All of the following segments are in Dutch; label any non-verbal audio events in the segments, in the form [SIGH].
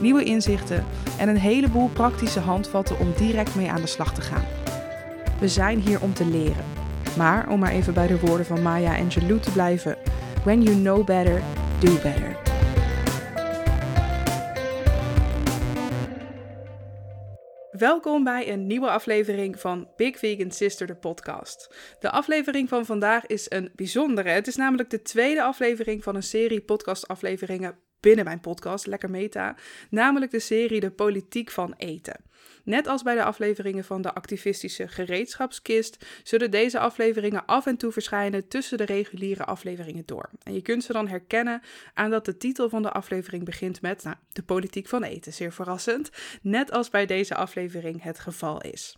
nieuwe inzichten en een heleboel praktische handvatten om direct mee aan de slag te gaan. We zijn hier om te leren. Maar om maar even bij de woorden van Maya Angelou te blijven: When you know better, do better. Welkom bij een nieuwe aflevering van Big Vegan Sister, de podcast. De aflevering van vandaag is een bijzondere. Het is namelijk de tweede aflevering van een serie podcastafleveringen binnen mijn podcast, Lekker Meta, namelijk de serie De Politiek van Eten. Net als bij de afleveringen van de activistische gereedschapskist, zullen deze afleveringen af en toe verschijnen tussen de reguliere afleveringen door. En je kunt ze dan herkennen aan dat de titel van de aflevering begint met nou, de politiek van eten, zeer verrassend, net als bij deze aflevering het geval is.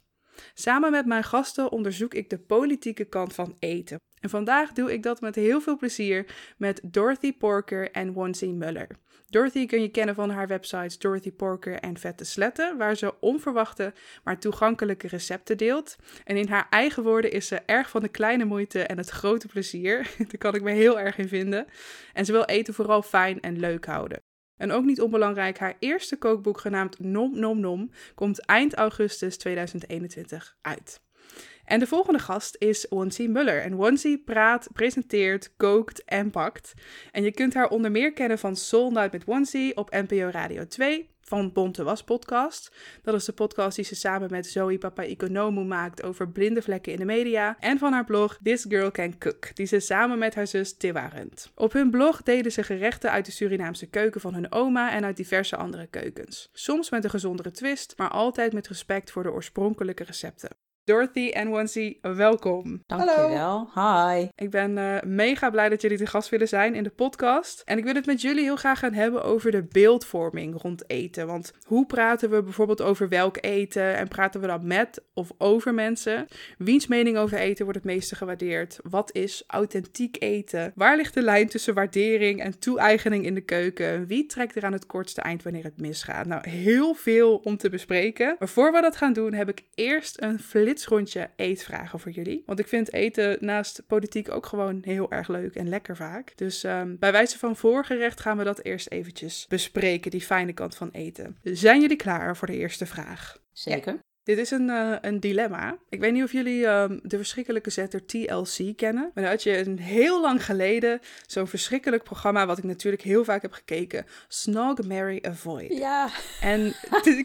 Samen met mijn gasten onderzoek ik de politieke kant van eten. En vandaag doe ik dat met heel veel plezier met Dorothy Porker en Wonsi Muller. Dorothy kun je kennen van haar websites Dorothy Porker en Vette Sletten, waar ze onverwachte maar toegankelijke recepten deelt. En in haar eigen woorden is ze erg van de kleine moeite en het grote plezier. [LAUGHS] Daar kan ik me heel erg in vinden. En ze wil eten vooral fijn en leuk houden. En ook niet onbelangrijk, haar eerste kookboek genaamd Nom Nom Nom komt eind augustus 2021 uit. En de volgende gast is Wonsi Muller. En Wonsi praat, presenteert, kookt en pakt. En je kunt haar onder meer kennen van Soul Night met Wonsi op NPO Radio 2 van Bonte Was podcast. Dat is de podcast die ze samen met Zoe Papa Economo maakt over blinde vlekken in de media. En van haar blog This Girl Can Cook, die ze samen met haar zus Tiwa runt. Op hun blog delen ze gerechten uit de Surinaamse keuken van hun oma en uit diverse andere keukens. Soms met een gezondere twist, maar altijd met respect voor de oorspronkelijke recepten. Dorothy en Wansi, welkom. Dankjewel. Hi. Ik ben uh, mega blij dat jullie te gast willen zijn in de podcast. En ik wil het met jullie heel graag gaan hebben over de beeldvorming rond eten. Want hoe praten we bijvoorbeeld over welk eten? En praten we dan met of over mensen? Wiens mening over eten wordt het meeste gewaardeerd? Wat is authentiek eten? Waar ligt de lijn tussen waardering en toe-eigening in de keuken? Wie trekt er aan het kortste eind wanneer het misgaat? Nou, heel veel om te bespreken. Maar voor we dat gaan doen, heb ik eerst een flits rondje eetvragen voor jullie. Want ik vind eten naast politiek ook gewoon heel erg leuk en lekker vaak. Dus um, bij wijze van voorgerecht gaan we dat eerst eventjes bespreken, die fijne kant van eten. Zijn jullie klaar voor de eerste vraag? Zeker. Dit is een, uh, een dilemma. Ik weet niet of jullie um, de verschrikkelijke zetter TLC kennen. Maar dan had je een heel lang geleden zo'n verschrikkelijk programma, wat ik natuurlijk heel vaak heb gekeken. Snog, Marry, Avoid. Ja. En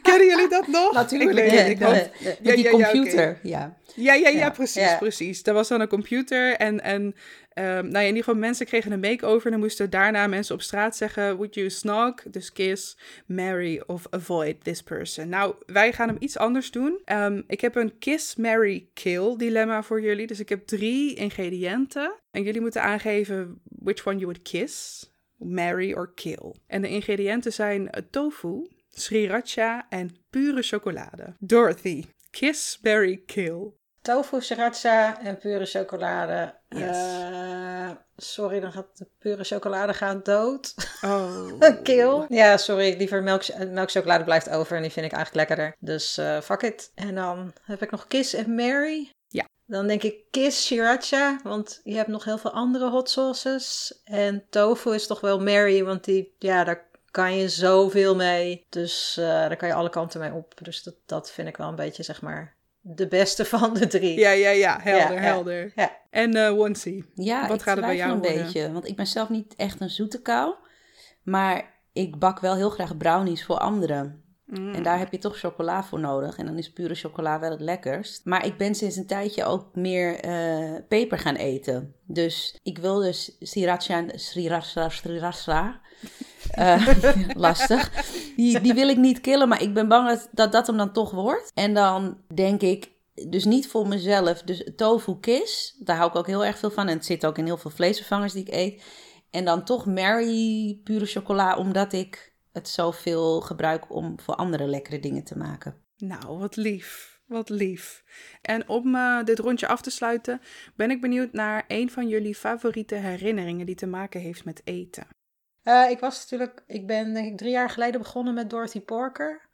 kennen jullie dat nog? [LAUGHS] Natuurlijk. Ik, weet, ik hoop... Ja, die ja, computer, ja. Okay. ja. Ja, ja, ja, precies, precies. Er was dan een computer en, en Um, nou ja, in ieder geval, mensen kregen een make-over en dan moesten daarna mensen op straat zeggen: Would you snog, dus kiss, marry of avoid this person? Nou, wij gaan hem iets anders doen. Um, ik heb een kiss, marry, kill dilemma voor jullie. Dus ik heb drie ingrediënten en jullie moeten aangeven which one you would kiss, marry or kill. En de ingrediënten zijn tofu, sriracha en pure chocolade. Dorothy, kiss, marry, kill. Tofu, sriracha en pure chocolade. Yes. Uh, sorry, dan gaat de pure chocolade gaat dood. Oh. [LAUGHS] Kill. Ja, sorry. Liever melk, melkchocolade blijft over en die vind ik eigenlijk lekkerder. Dus uh, fuck it. En dan heb ik nog Kiss en Mary. Ja. Dan denk ik Kiss Sriracha, want je hebt nog heel veel andere hot sauces. En tofu is toch wel Mary, want die, ja, daar kan je zoveel mee. Dus uh, daar kan je alle kanten mee op. Dus dat, dat vind ik wel een beetje, zeg maar, de beste van de drie. Ja, ja, ja, helder, ja, helder. Ja. En uh, Wonsi, ja, wat gaat het bij jou een worden? beetje, want ik ben zelf niet echt een zoete kou, maar ik bak wel heel graag brownies voor anderen. En daar heb je toch chocola voor nodig. En dan is pure chocola wel het lekkerst. Maar ik ben sinds een tijdje ook meer uh, peper gaan eten. Dus ik wil dus sriracha, sriracha, sriracha. Uh, [LAUGHS] lastig. Die, die wil ik niet killen, maar ik ben bang dat, dat dat hem dan toch wordt. En dan denk ik, dus niet voor mezelf. Dus tofu kis, daar hou ik ook heel erg veel van. En het zit ook in heel veel vleesvervangers die ik eet. En dan toch Mary pure chocola, omdat ik het zoveel gebruik om voor andere lekkere dingen te maken. Nou, wat lief. Wat lief. En om uh, dit rondje af te sluiten, ben ik benieuwd naar een van jullie favoriete herinneringen die te maken heeft met eten. Uh, ik was natuurlijk, ik ben denk ik drie jaar geleden begonnen met Dorothy Porker.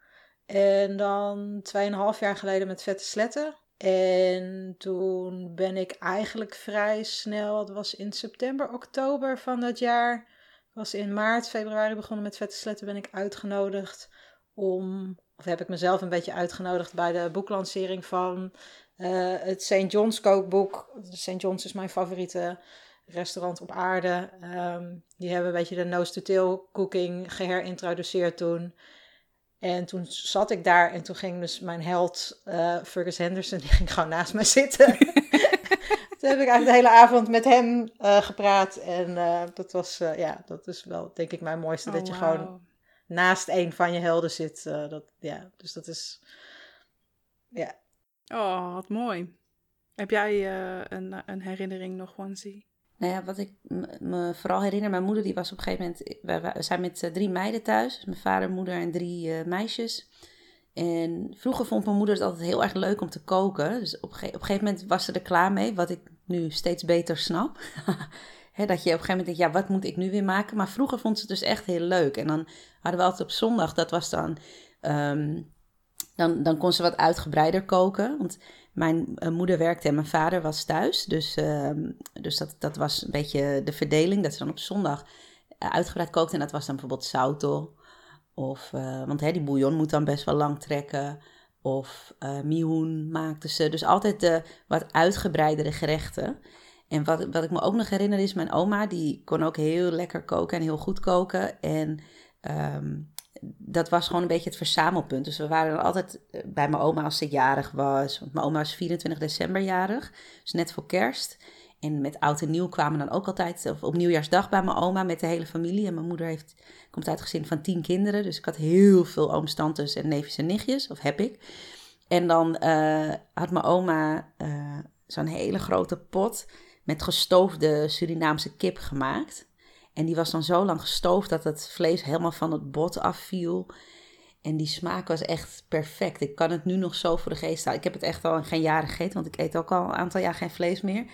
En dan tweeënhalf jaar geleden met Vette Sletten. En toen ben ik eigenlijk vrij snel, het was in september, oktober van dat jaar. Was in maart, februari begonnen met Vette Sletten, ben ik uitgenodigd om, of heb ik mezelf een beetje uitgenodigd bij de boeklancering van uh, het St. John's kookboek. St. John's is mijn favoriete restaurant op aarde. Um, die hebben een beetje de nose-to-tail cooking geherintroduceerd toen. En toen zat ik daar en toen ging dus mijn held uh, Fergus Henderson, [LAUGHS] die ging gewoon naast mij zitten. [LAUGHS] toen heb ik eigenlijk de hele avond met hem uh, gepraat. En uh, dat was, ja, dat is wel denk ik mijn mooiste. Oh, dat je wow. gewoon naast een van je helden zit. dat, ja, dus dat is, ja. Oh, wat mooi. Heb jij een, een herinnering nog, Wansie? Nou ja, wat ik me vooral herinner, mijn moeder die was op een gegeven moment, we zijn met drie meiden thuis, dus mijn vader, moeder en drie uh, meisjes. En vroeger vond mijn moeder het altijd heel erg leuk om te koken. Dus op, ge op een gegeven moment was ze er klaar mee, wat ik nu steeds beter snap. [LAUGHS] Dat je op een gegeven moment denkt, ja, wat moet ik nu weer maken? Maar vroeger vond ze het dus echt heel leuk. En dan hadden we altijd op zondag, dat was dan, um, dan, dan kon ze wat uitgebreider koken. Want mijn uh, moeder werkte en mijn vader was thuis. Dus, uh, dus dat, dat was een beetje de verdeling. Dat ze dan op zondag uh, uitgebreid kookte. En dat was dan bijvoorbeeld sautel. Of, uh, want hè, die bouillon moet dan best wel lang trekken. Of uh, mihoen maakte ze. Dus altijd de wat uitgebreidere gerechten. En wat, wat ik me ook nog herinner is, mijn oma, die kon ook heel lekker koken en heel goed koken. En um, dat was gewoon een beetje het verzamelpunt. Dus we waren altijd bij mijn oma als ze jarig was. Want mijn oma was 24 december jarig, dus net voor kerst. En met oud en nieuw kwamen dan ook altijd, of op nieuwjaarsdag bij mijn oma met de hele familie. En mijn moeder heeft, komt uit een gezin van tien kinderen. Dus ik had heel veel ooms, tantes en neefjes en nichtjes, of heb ik. En dan uh, had mijn oma uh, zo'n hele grote pot met gestoofde Surinaamse kip gemaakt. En die was dan zo lang gestoofd dat het vlees helemaal van het bot afviel. En die smaak was echt perfect. Ik kan het nu nog zo voor de geest halen. Ik heb het echt al geen jaren gegeten, want ik eet ook al een aantal jaar geen vlees meer.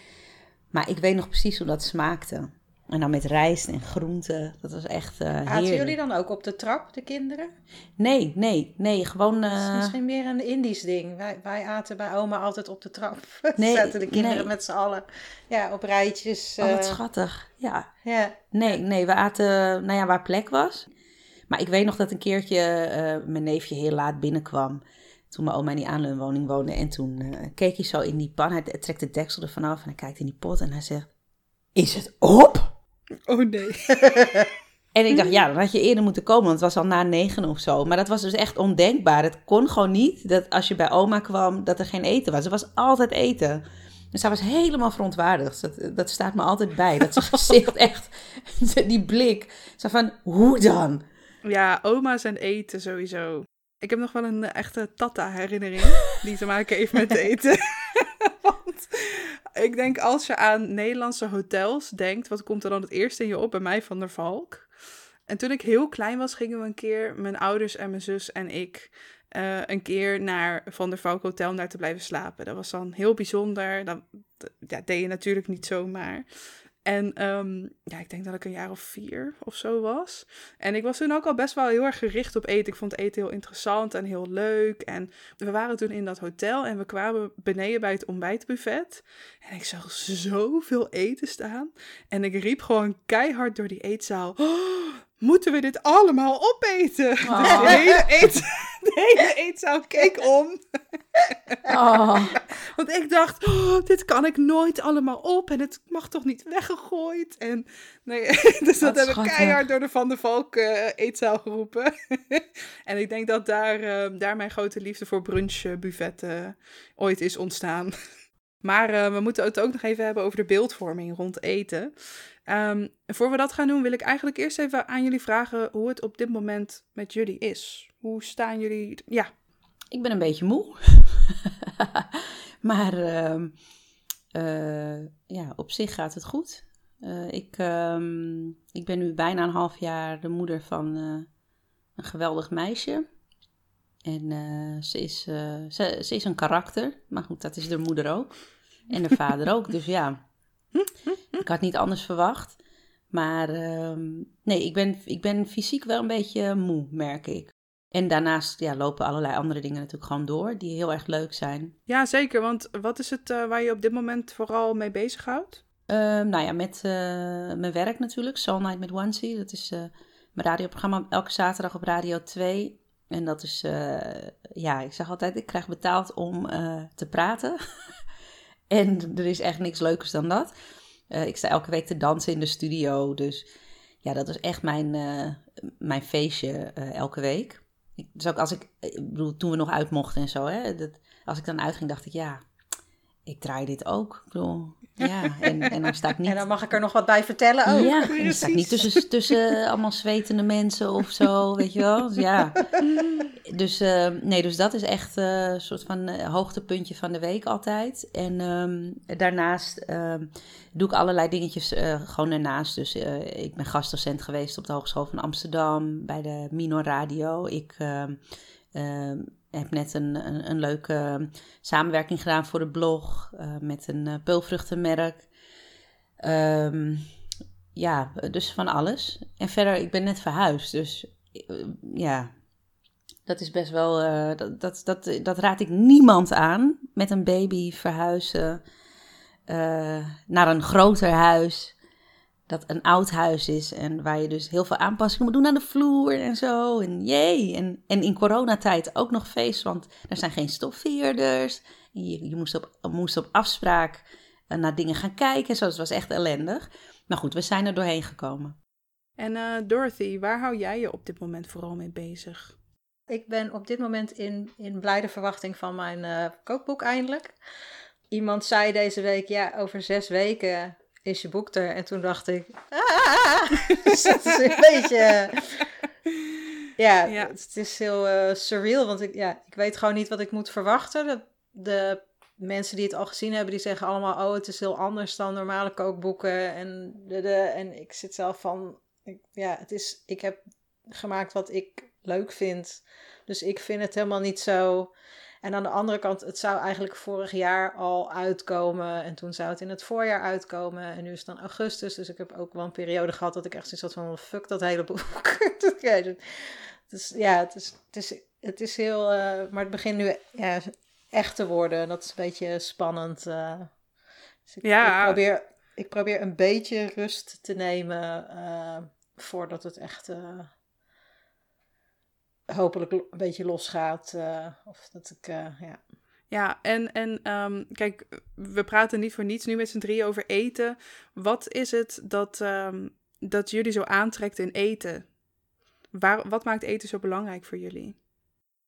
Maar ik weet nog precies hoe dat smaakte. En dan met rijst en groenten. Dat was echt uh, heerlijk. Aten jullie dan ook op de trap, de kinderen? Nee, nee, nee. Gewoon... Uh... Dat is misschien meer een Indisch ding. Wij, wij aten bij oma altijd op de trap. [LAUGHS] Nee, Zaten de kinderen nee. met z'n allen ja, op rijtjes. Uh... Oh, wat schattig. Ja. ja. Nee, nee, we aten nou ja, waar plek was. Maar ik weet nog dat een keertje mijn neefje heel laat binnenkwam. Toen mijn oma in die aanleunwoning woonde. En toen uh, keek hij zo in die pan. Hij trekt de deksel ervan af en hij kijkt in die pot en hij zegt... Is het op? Oh nee. [LAUGHS] en ik dacht, ja, dan had je eerder moeten komen, want het was al na negen of zo. Maar dat was dus echt ondenkbaar. Het kon gewoon niet dat als je bij oma kwam, dat er geen eten was. Er was altijd eten. Dus hij was helemaal verontwaardigd. Dat, dat staat me altijd bij. Dat zijn [LAUGHS] gezicht echt, die blik. Zo van, hoe dan? Ja, oma's en eten sowieso. Ik heb nog wel een echte tata-herinnering die te maken heeft met [LAUGHS] eten. [LAUGHS] Want ik denk als je aan Nederlandse hotels denkt, wat komt er dan het eerste in je op? Bij mij Van der Valk. En toen ik heel klein was, gingen we een keer, mijn ouders en mijn zus en ik, uh, een keer naar Van der Valk Hotel om daar te blijven slapen. Dat was dan heel bijzonder. Dat ja, deed je natuurlijk niet zomaar. En um, ja, ik denk dat ik een jaar of vier of zo was. En ik was toen ook al best wel heel erg gericht op eten. Ik vond eten heel interessant en heel leuk. En we waren toen in dat hotel en we kwamen beneden bij het ontbijtbuffet. En ik zag zoveel eten staan. En ik riep gewoon keihard door die eetzaal. Oh, moeten we dit allemaal opeten? Oh. Dus de hele, eet, [LAUGHS] de hele eetzaal keek om. Oh. Want ik dacht, oh, dit kan ik nooit allemaal op en het mag toch niet weggegooid. En nee, [LAUGHS] dus dat, dat heb ik keihard door de Van der Valk uh, eetzaal geroepen. [LAUGHS] en ik denk dat daar, uh, daar mijn grote liefde voor brunchbuffetten uh, ooit is ontstaan. Maar uh, we moeten het ook nog even hebben over de beeldvorming rond eten. Um, voor we dat gaan doen, wil ik eigenlijk eerst even aan jullie vragen hoe het op dit moment met jullie is. Hoe staan jullie? Ja. Ik ben een beetje moe. [LAUGHS] maar uh, uh, ja, op zich gaat het goed. Uh, ik, um, ik ben nu bijna een half jaar de moeder van uh, een geweldig meisje. En ze, is, ze is een karakter. Maar goed, dat is de moeder ook. En de vader ook. Dus ja, ik had niet anders verwacht. Maar ehm, nee, ik ben, ik ben fysiek wel een beetje moe, merk ik. En daarnaast ja, lopen allerlei andere dingen natuurlijk gewoon door, die heel erg leuk zijn. Ja, zeker. Want wat is het uh, waar je op dit moment vooral mee bezighoudt? Uh, nou ja, met uh, mijn werk natuurlijk. Soul Night met Onesie. Dat is eh, mijn radioprogramma elke zaterdag op Radio 2. En dat is, ja, ik zeg altijd, ik krijg betaald om te praten. [LAUGHS] en er is echt niks leukers dan dat. ik sta elke week te dansen in de studio. Dus ja, dat is echt mijn, mijn feestje elke week dus ook als ik, ik bedoel, toen we nog uit mochten en zo, hè, dat, als ik dan uitging, dacht ik, ja, ik draai dit ook. Ik bedoel, ja, en, en dan sta ik [LAUGHS] niet... En dan mag ik er nog wat bij vertellen ook. Ja, [LAUGHS] en dan sta ik niet tussen, tussen allemaal zwetende mensen of zo, weet je wel. Dus ja. [LAUGHS] Dus, uh, nee, dus dat is echt uh, een soort van uh, hoogtepuntje van de week altijd. En um, daarnaast ehm, doe ik allerlei dingetjes gewoon ernaast. Dus ik ben gastdocent geweest op de Hogeschool van Amsterdam, bij de Minor Radio. Ik heb net een, een, een, leuke samenwerking gedaan voor de blog uh, met een uh, peulvruchtenmerk. Um, ja, dus van alles. En verder, ik ben net verhuisd, dus uh, ja, dat is best wel. dat, dat, dat, dat raad ik niemand aan. Met een baby verhuizen naar een groter huis dat een oud huis is en waar je dus heel veel aanpassingen moet doen aan de vloer en zo. En jee, en, en in coronatijd ook nog feest, want er zijn geen stofveerders. Je, je moest, op, moest op afspraak uh, naar dingen gaan kijken, zo. Het was echt ellendig. Maar goed, we zijn er doorheen gekomen. En uh, Dorothy, waar hou jij je op dit moment vooral mee bezig? Ik ben op dit moment in, in blijde verwachting van mijn uh, kookboek eindelijk. Iemand zei deze week, ja, over zes weken is je boek er? En toen dacht ik, ah, [LAUGHS] dus dat is een beetje... Ja, ja, het is heel uh, surreal, want ik, ja, ik weet gewoon niet wat ik moet verwachten. De, de, mensen die het al gezien hebben, die zeggen allemaal... oh, het is heel anders dan normale kookboeken. En, de, de, en ik zit zelf van... Ik, ja, het is, ik heb gemaakt wat ik leuk vind. Dus ik vind het helemaal niet zo... En aan de andere kant, het zou eigenlijk vorig jaar al uitkomen. En toen zou het in het voorjaar uitkomen. En nu is het dan augustus. Dus ik heb ook wel een periode gehad dat ik echt zoiets had van... fuck dat hele boek. [LAUGHS] dus ja, het is, het is, het is heel... Uh, maar het begint nu ja, echt te worden. Dat is een beetje spannend. Uh, dus ik, ja. ik, probeer, ik probeer een beetje rust te nemen... Uh, voordat het echt hopelijk een beetje losgaat. Uh, of dat ik, uh, ja. Ja, en, en um, kijk, we praten niet voor niets nu met z'n drie over eten. Wat is het dat, um, dat jullie zo aantrekt in eten? Waar, wat maakt eten zo belangrijk voor jullie?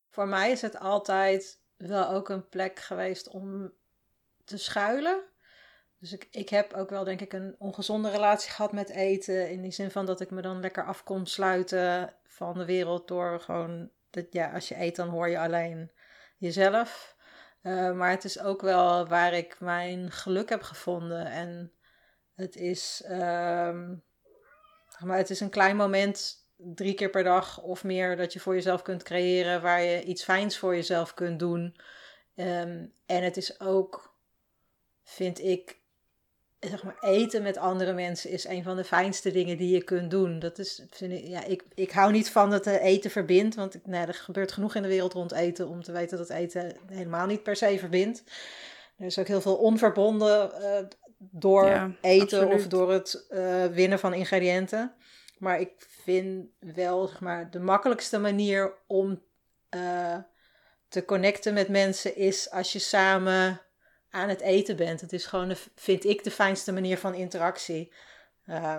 Voor mij is het altijd wel ook een plek geweest om te schuilen. Dus ik, ik heb ook wel, denk ik, een ongezonde relatie gehad met eten. In die zin van dat ik me dan lekker af kon sluiten van de wereld door gewoon. Dat, ja, als je eet, dan hoor je alleen jezelf. Uh, maar het is ook wel waar ik mijn geluk heb gevonden. En het is, uh, maar het is een klein moment, drie keer per dag of meer, dat je voor jezelf kunt creëren. Waar je iets fijns voor jezelf kunt doen. Um, en het is ook, vind ik, zeg maar, eten met andere mensen is een van de fijnste dingen die je kunt doen. Dat is, vind ik, ja, ik, ik hou niet van dat eten verbindt, want ik, nee, er gebeurt genoeg in de wereld rond eten om te weten dat eten helemaal niet per se verbindt. Er is ook heel veel onverbonden uh, door eten of door het uh, winnen van ingrediënten. Maar ik vind wel zeg maar, de makkelijkste manier om uh, te connecten met mensen is als je samen aan het eten bent. Het is gewoon, de, vind ik, de fijnste manier van interactie. Uh,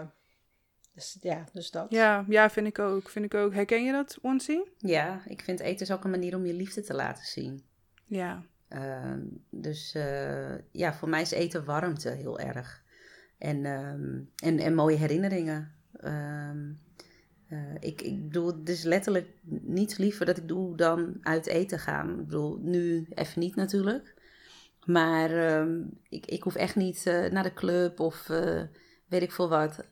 dus ja, dus dat. Ja, ja, vind ik ook. Vind ik ook. Herken je dat, Onsie? Ja, ik vind eten is ook een manier om je liefde te laten zien. Ja. Uh, dus uh, ja, voor mij is eten warmte heel erg. En, um, en, en mooie herinneringen. Um, ik, ik bedoel, het is letterlijk niets liever dat ik doe dan uit eten gaan. Ik bedoel, nu even niet natuurlijk. Maar uh, ik, ik hoef echt niet uh, naar de club of uh, weet ik veel wat.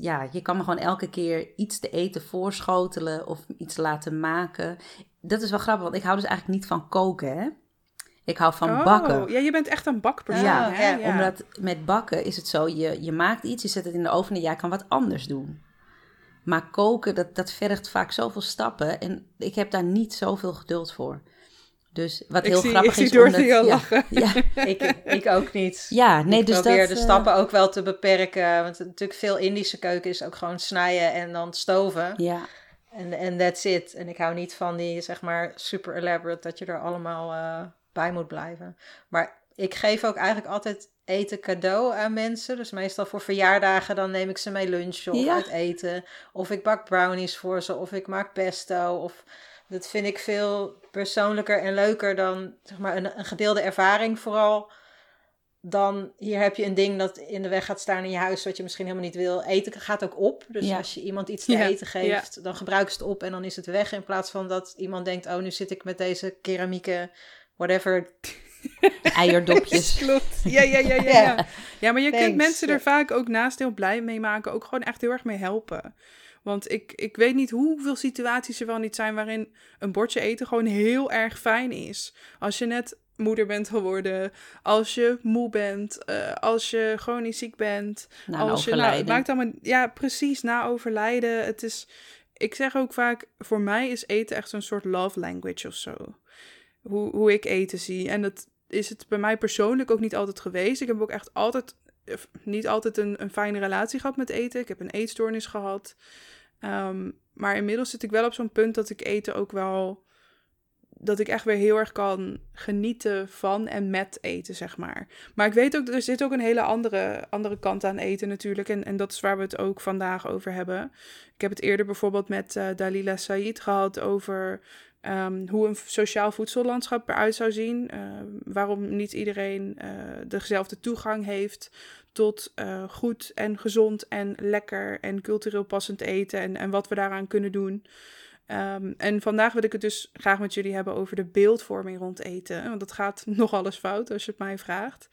Ja, je kan me gewoon elke keer iets te eten voorschotelen of iets laten maken. dat is wel grappig, want ik hou dus eigenlijk niet van koken, hè. Ik hou van oh, bakken. Ja, je bent echt een bakpersoon, Ja, hè? ja, Omdat met bakken is het zo, je, je maakt iets, je zet het in de oven en jij kan wat anders doen. Maar koken, dat, dat vergt vaak zoveel stappen en ik heb daar niet zoveel geduld voor. Dus wat heel zie- grappig ik zie is... Dorothy omdat- ja, lachen. Ja, [LAUGHS] Ik, ik ook niet. ja nee, ik dus probeer dat... de eh, stappen ook wel te beperken. Want natuurlijk veel Indische keuken is ook gewoon snijden en dan stoven. Ja, En en that's it. En ik hou niet van die, zeg maar, super elaborate, dat je er allemaal eh, bij moet blijven. Maar ik geef ook eigenlijk altijd eten cadeau aan mensen. Dus meestal voor verjaardagen, dan neem ik ze mee lunchen of Ja. uit eten. Of ik bak brownies voor ze, of ik maak pesto. Of dat vind ik veel persoonlijker en leuker dan, zeg maar, een, een gedeelde ervaring vooral. Dan hier heb je een ding dat in de weg gaat staan in je huis, wat je misschien helemaal niet wil. Eten gaat ook op. Dus Ja. als je iemand iets te Ja, eten geeft, dan gebruiken ze het op en dan is het weg. In plaats van dat iemand denkt: oh, nu zit ik met deze keramieke, whatever. [LAUGHS] eierdopjes. [LAUGHS] Klopt. Ja, ja, ja, ja. Ja. [LAUGHS] ja. maar je kunt mensen er Ja. vaak ook naast heel blij mee maken. Ook gewoon echt heel erg mee helpen. Want ik, ik weet niet hoeveel situaties er wel niet zijn waarin een bordje eten gewoon heel erg fijn is. Als je net moeder bent geworden, als je moe bent, eh, als je chronisch ziek bent. Als je, nou, het maakt allemaal, ja, precies, na overlijden. Het is, ik zeg ook vaak, voor mij is eten echt zo'n soort love language of zo. Hoe, hoe ik eten zie. En dat is het bij mij persoonlijk ook niet altijd geweest. Ik heb ook echt altijd, niet altijd een, een fijne relatie gehad met eten. Ik heb een eetstoornis gehad. Ehm, maar inmiddels zit ik wel op zo'n punt dat ik eten ook wel dat ik echt weer heel erg kan genieten van en met eten, zeg maar. Maar ik weet ook, er zit ook een hele andere, andere kant aan eten natuurlijk. En, en dat is waar we het ook vandaag over hebben. Ik heb het eerder bijvoorbeeld met eh, Dalila Said gehad over ehm, hoe een sociaal voedsellandschap eruit zou zien. Eh, waarom niet iedereen eh, dezelfde toegang heeft tot eh, goed en gezond en lekker en cultureel passend eten. En, en wat we daaraan kunnen doen. Ehm, en vandaag wil ik het dus graag met jullie hebben over de beeldvorming rond eten. Want dat gaat [LAUGHS] nogal eens fout als je het mij vraagt.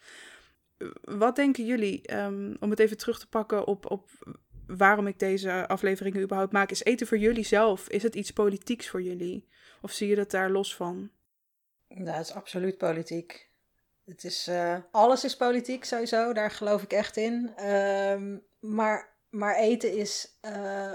Wat denken jullie, ehm, om het even terug te pakken op, op waarom ik deze afleveringen überhaupt maak, is eten voor jullie zelf? Is het iets politieks voor jullie? Of zie je dat daar los van? Het is absoluut politiek. Het is, eh, alles is politiek sowieso, daar geloof ik echt in. Ehm, maar, maar eten is eh,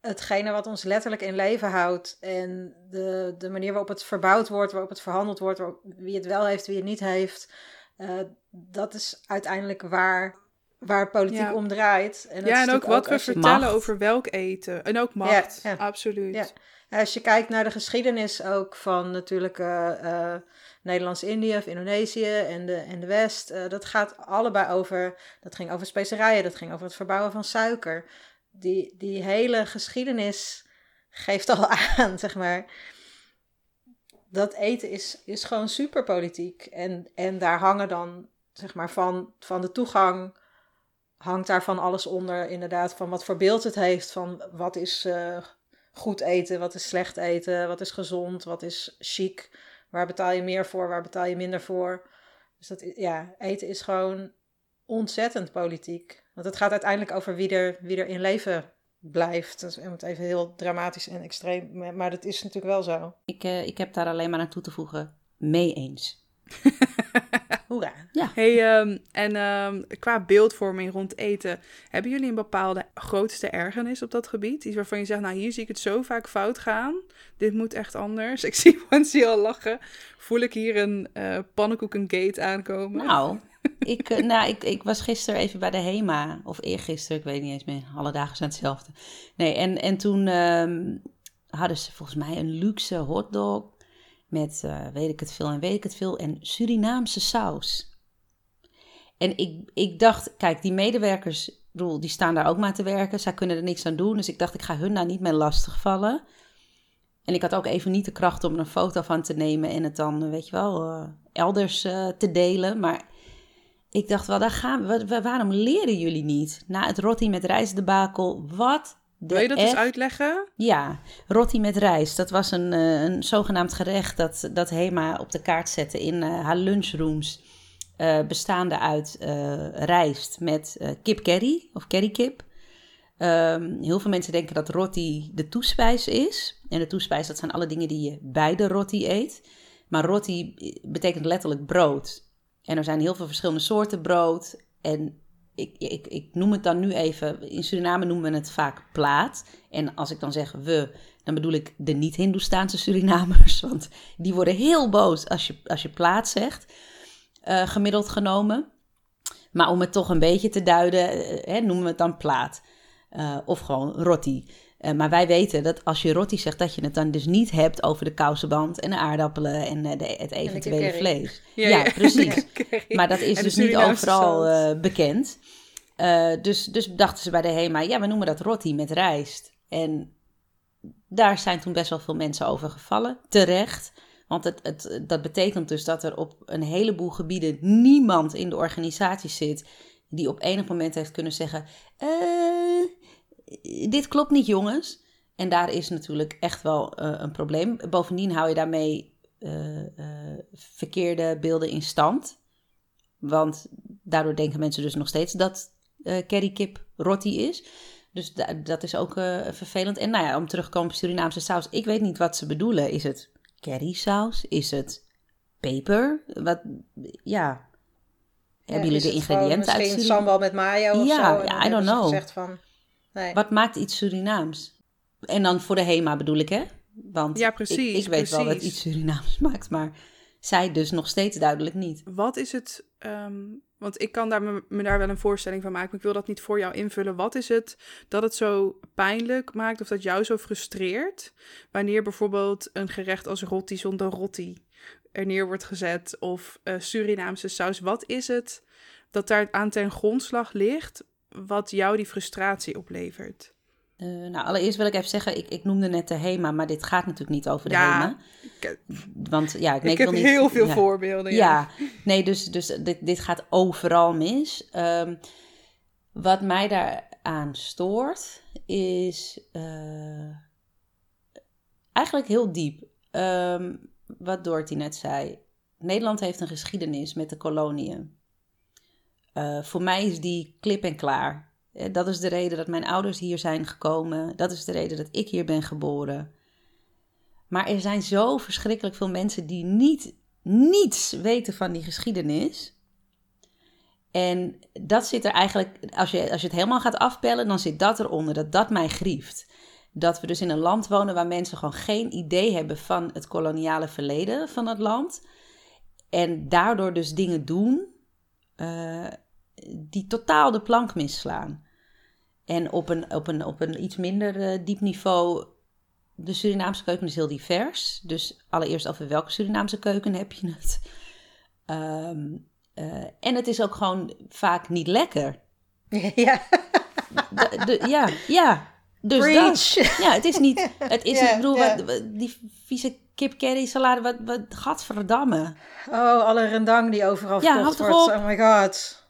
hetgene wat ons letterlijk in leven houdt. En de, de manier waarop het verbouwd wordt, waarop het verhandeld wordt, waarop- wie het wel heeft, wie het niet heeft. eh, dat is uiteindelijk waar, waar politiek Ja. om draait. En dat ja, is en ook wat we vertellen Macht. over welk eten. En ook macht, ja. absoluut. Ja. Als je kijkt naar de geschiedenis ook van natuurlijk eh, eh, Nederlands-Indië of Indonesië en de, en de West, eh, dat gaat allebei over, dat ging over specerijen, dat ging over het verbouwen van suiker. Die, die hele geschiedenis geeft al [LAUGHS] aan, zeg maar. Dat eten is, is gewoon super politiek. En, en daar hangen dan, zeg maar, van, van de toegang hangt daar van alles onder. Inderdaad, van wat voor beeld het heeft, van wat is eh, goed eten, wat is slecht eten, wat is gezond, wat is chic. Waar betaal je meer voor, waar betaal je minder voor. Dus dat, ja, eten is gewoon ontzettend politiek. Want het gaat uiteindelijk over wie er, wie er in leven blijft. Dat is even heel dramatisch en extreem, maar- maar dat is natuurlijk wel zo. Ik, eh, ik heb daar alleen maar aan toe te voegen. Mee eens. [LAUGHS] Hoera. Hey, ehm, en ehm, qua beeldvorming rond eten, hebben jullie een bepaalde grootste ergernis op dat gebied? Iets waarvan je zegt, nou hier zie ik het zo vaak fout gaan. Dit moet echt anders. [LAUGHS] Ik zie Wansie al lachen. Voel ik hier een eh pannenkoekengate aankomen? Nou, [LAUGHS] ik, eh, nou ik, ik was gisteren even bij de HEMA. Of eergisteren, ik weet niet eens meer. Alle dagen zijn hetzelfde. Nee, en, en toen ehm, hadden ze volgens mij een luxe hotdog. Met eh, weet ik het veel en weet ik het veel. En Surinaamse saus. En ik, ik dacht, kijk, die medewerkers, bedoel, die staan daar ook maar te werken. Zij kunnen er niks aan doen. Dus ik dacht, ik ga hun daar niet mee lastigvallen. En ik had ook even niet de kracht om er een foto van te nemen en het dan, eh, weet je wel, eh, elders te delen. Maar ik dacht wel, daar gaan we. Wa- wa- waarom leren jullie niet? Na het rotti met rijst debakel, wat de Wil je dat eens uitleggen? Ja, rotti met rijst. Dat was een, eh, een zogenaamd gerecht dat, dat Hema op de kaart zette in eh, haar lunchrooms. eh, bestaande uit rijst met kip curry of currykip. Ehm, heel veel mensen denken dat roti de toespijs is. En de toespijs, dat zijn alle dingen die je bij de roti eet. Maar roti betekent letterlijk brood. En er zijn heel veel verschillende soorten brood. En ik, ik, ik noem het dan nu even, in Suriname noemen we het vaak plaat. En als ik dan zeg we, dan bedoel ik de niet-Hindoestaanse Surinamers. [LAUGHS] Want die worden heel boos als je, als je plaat zegt, uh, gemiddeld genomen. Maar om het toch een beetje te duiden, uh, hè, noemen we het dan plaat. Uh, of gewoon roti. Uh, maar wij weten dat als je roti zegt, dat je het dan dus niet hebt over de kousenband en de aardappelen en uh, de, het eventuele vlees. Ja, ja, ja [LAUGHS] precies. maar dat is dus niet overal uh, bekend. dus, dus dachten ze bij de HEMA, ja, we noemen dat roti met rijst. En daar zijn toen best wel veel mensen over gevallen. Terecht. Want het, het, dat betekent dus dat er op een heleboel gebieden niemand in de organisatie zit die op enig moment heeft kunnen zeggen: dit klopt niet, jongens. En daar is natuurlijk echt wel uh, een probleem. Bovendien hou je daarmee uh, uh, verkeerde beelden in stand. Want daardoor denken mensen dus nog steeds dat currykip roti is. Dus dat is ook vervelend. En nou ja, om terug te komen op Surinaamse saus. Ik weet niet wat ze bedoelen. Is het currysaus? Is het peper? Wat, ja. Hebben jullie de ingrediënten uit Misschien sambal met mayo of ja, zo? Ja, I don't know. Van, Nee. Wat maakt iets Surinaams? En dan voor de HEMA bedoel ik, hè? Want ja, precies, ik, ik weet precies. wel wat iets Surinaams [LAUGHS] maakt, maar zij dus nog steeds duidelijk niet. Wat is het, um, want ik kan daar me, me, daar wel een voorstelling van maken, maar ik wil dat niet voor jou invullen. Wat is het dat het zo pijnlijk maakt of dat jou zo frustreert wanneer bijvoorbeeld een gerecht als rotti zonder rotti er neer wordt gezet of uh, Surinaamse saus? Wat is het dat daar aan ten grondslag ligt wat jou die frustratie oplevert? Uh, nou, allereerst wil ik even zeggen, ik, ik noemde net de HEMA, maar dit gaat natuurlijk niet over de ja, HEMA. Ik, Want ja, ik, ik ik heb niet, heel veel ja. voorbeelden. Ja. ja, nee, dus, dus dit, dit gaat overal mis. Um, wat mij daaraan stoort, is uh, eigenlijk heel diep. Um, wat Dorothy net zei. Nederland heeft een geschiedenis met de koloniën. Uh, voor mij is die klip en klaar. Uh, dat is de reden dat mijn ouders hier zijn gekomen. Dat is de reden dat ik hier ben geboren. Maar er zijn zo verschrikkelijk veel mensen die niet, niets weten van die geschiedenis. En dat zit er eigenlijk, als je, als je het helemaal gaat afpellen, dan zit dat eronder. Dat dat mij grieft. Dat we dus in een land wonen waar mensen gewoon geen idee hebben van het koloniale verleden van het land. En daardoor dus dingen doen uh, die totaal de plank misslaan. En op een, op een, op een iets minder uh, diep niveau, de Surinaamse keuken is heel divers. Dus allereerst over welke Surinaamse keuken heb je het. Um, [LAUGHS] uh, en het is ook gewoon vaak niet lekker. [LAUGHS] Ja. De, de, ja, ja. Dus Preach. dat. Ja, het is niet. Het is, [LAUGHS] Ja, ik bedoel, ja. wat, wat- die vieze kip curry salade, wat, wat, gadverdamme. Oh, alle rendang die overal Ja, verkocht wordt. Oh my god.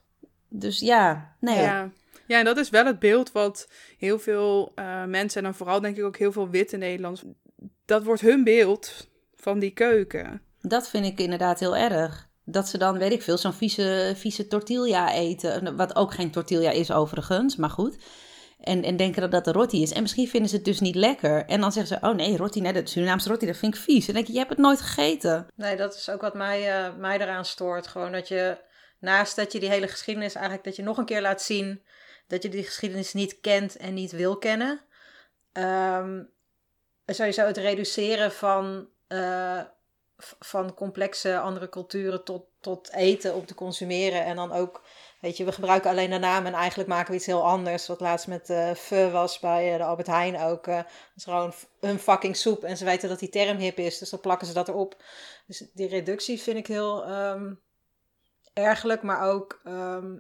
Dus ja, nee. Ja. ja, en dat is wel het beeld wat heel veel eh, mensen, en dan vooral denk ik ook heel veel witte Nederlanders, dat wordt hun beeld van die keuken. Dat vind ik inderdaad heel erg. Dat ze dan, weet ik veel, zo'n vieze, vieze tortilla eten. Wat ook geen tortilla is overigens, maar goed. En, en denken dat dat de roti is. En misschien vinden ze het dus niet lekker. En dan zeggen ze, oh nee, roti, nee, dat Surinaamse roti, dat vind ik vies. En dan denk je, je hebt het nooit gegeten. Nee, dat is ook wat mij, eh, mij eraan stoort. Gewoon dat je, naast dat je die hele geschiedenis eigenlijk, dat je nog een keer laat zien dat je die geschiedenis niet kent en niet wil kennen. Ehm, sowieso het reduceren van, eh, van complexe andere culturen tot, tot eten om te consumeren. En dan ook, weet je, we gebruiken alleen de naam en eigenlijk maken we iets heel anders. Wat laatst met eh pho was bij eh, de Albert Heijn ook. eh, het is gewoon een fucking soep en ze weten dat die term hip is, dus dan plakken ze dat erop. Dus die reductie vind ik heel ehm, ergelijk, maar ook... ehm,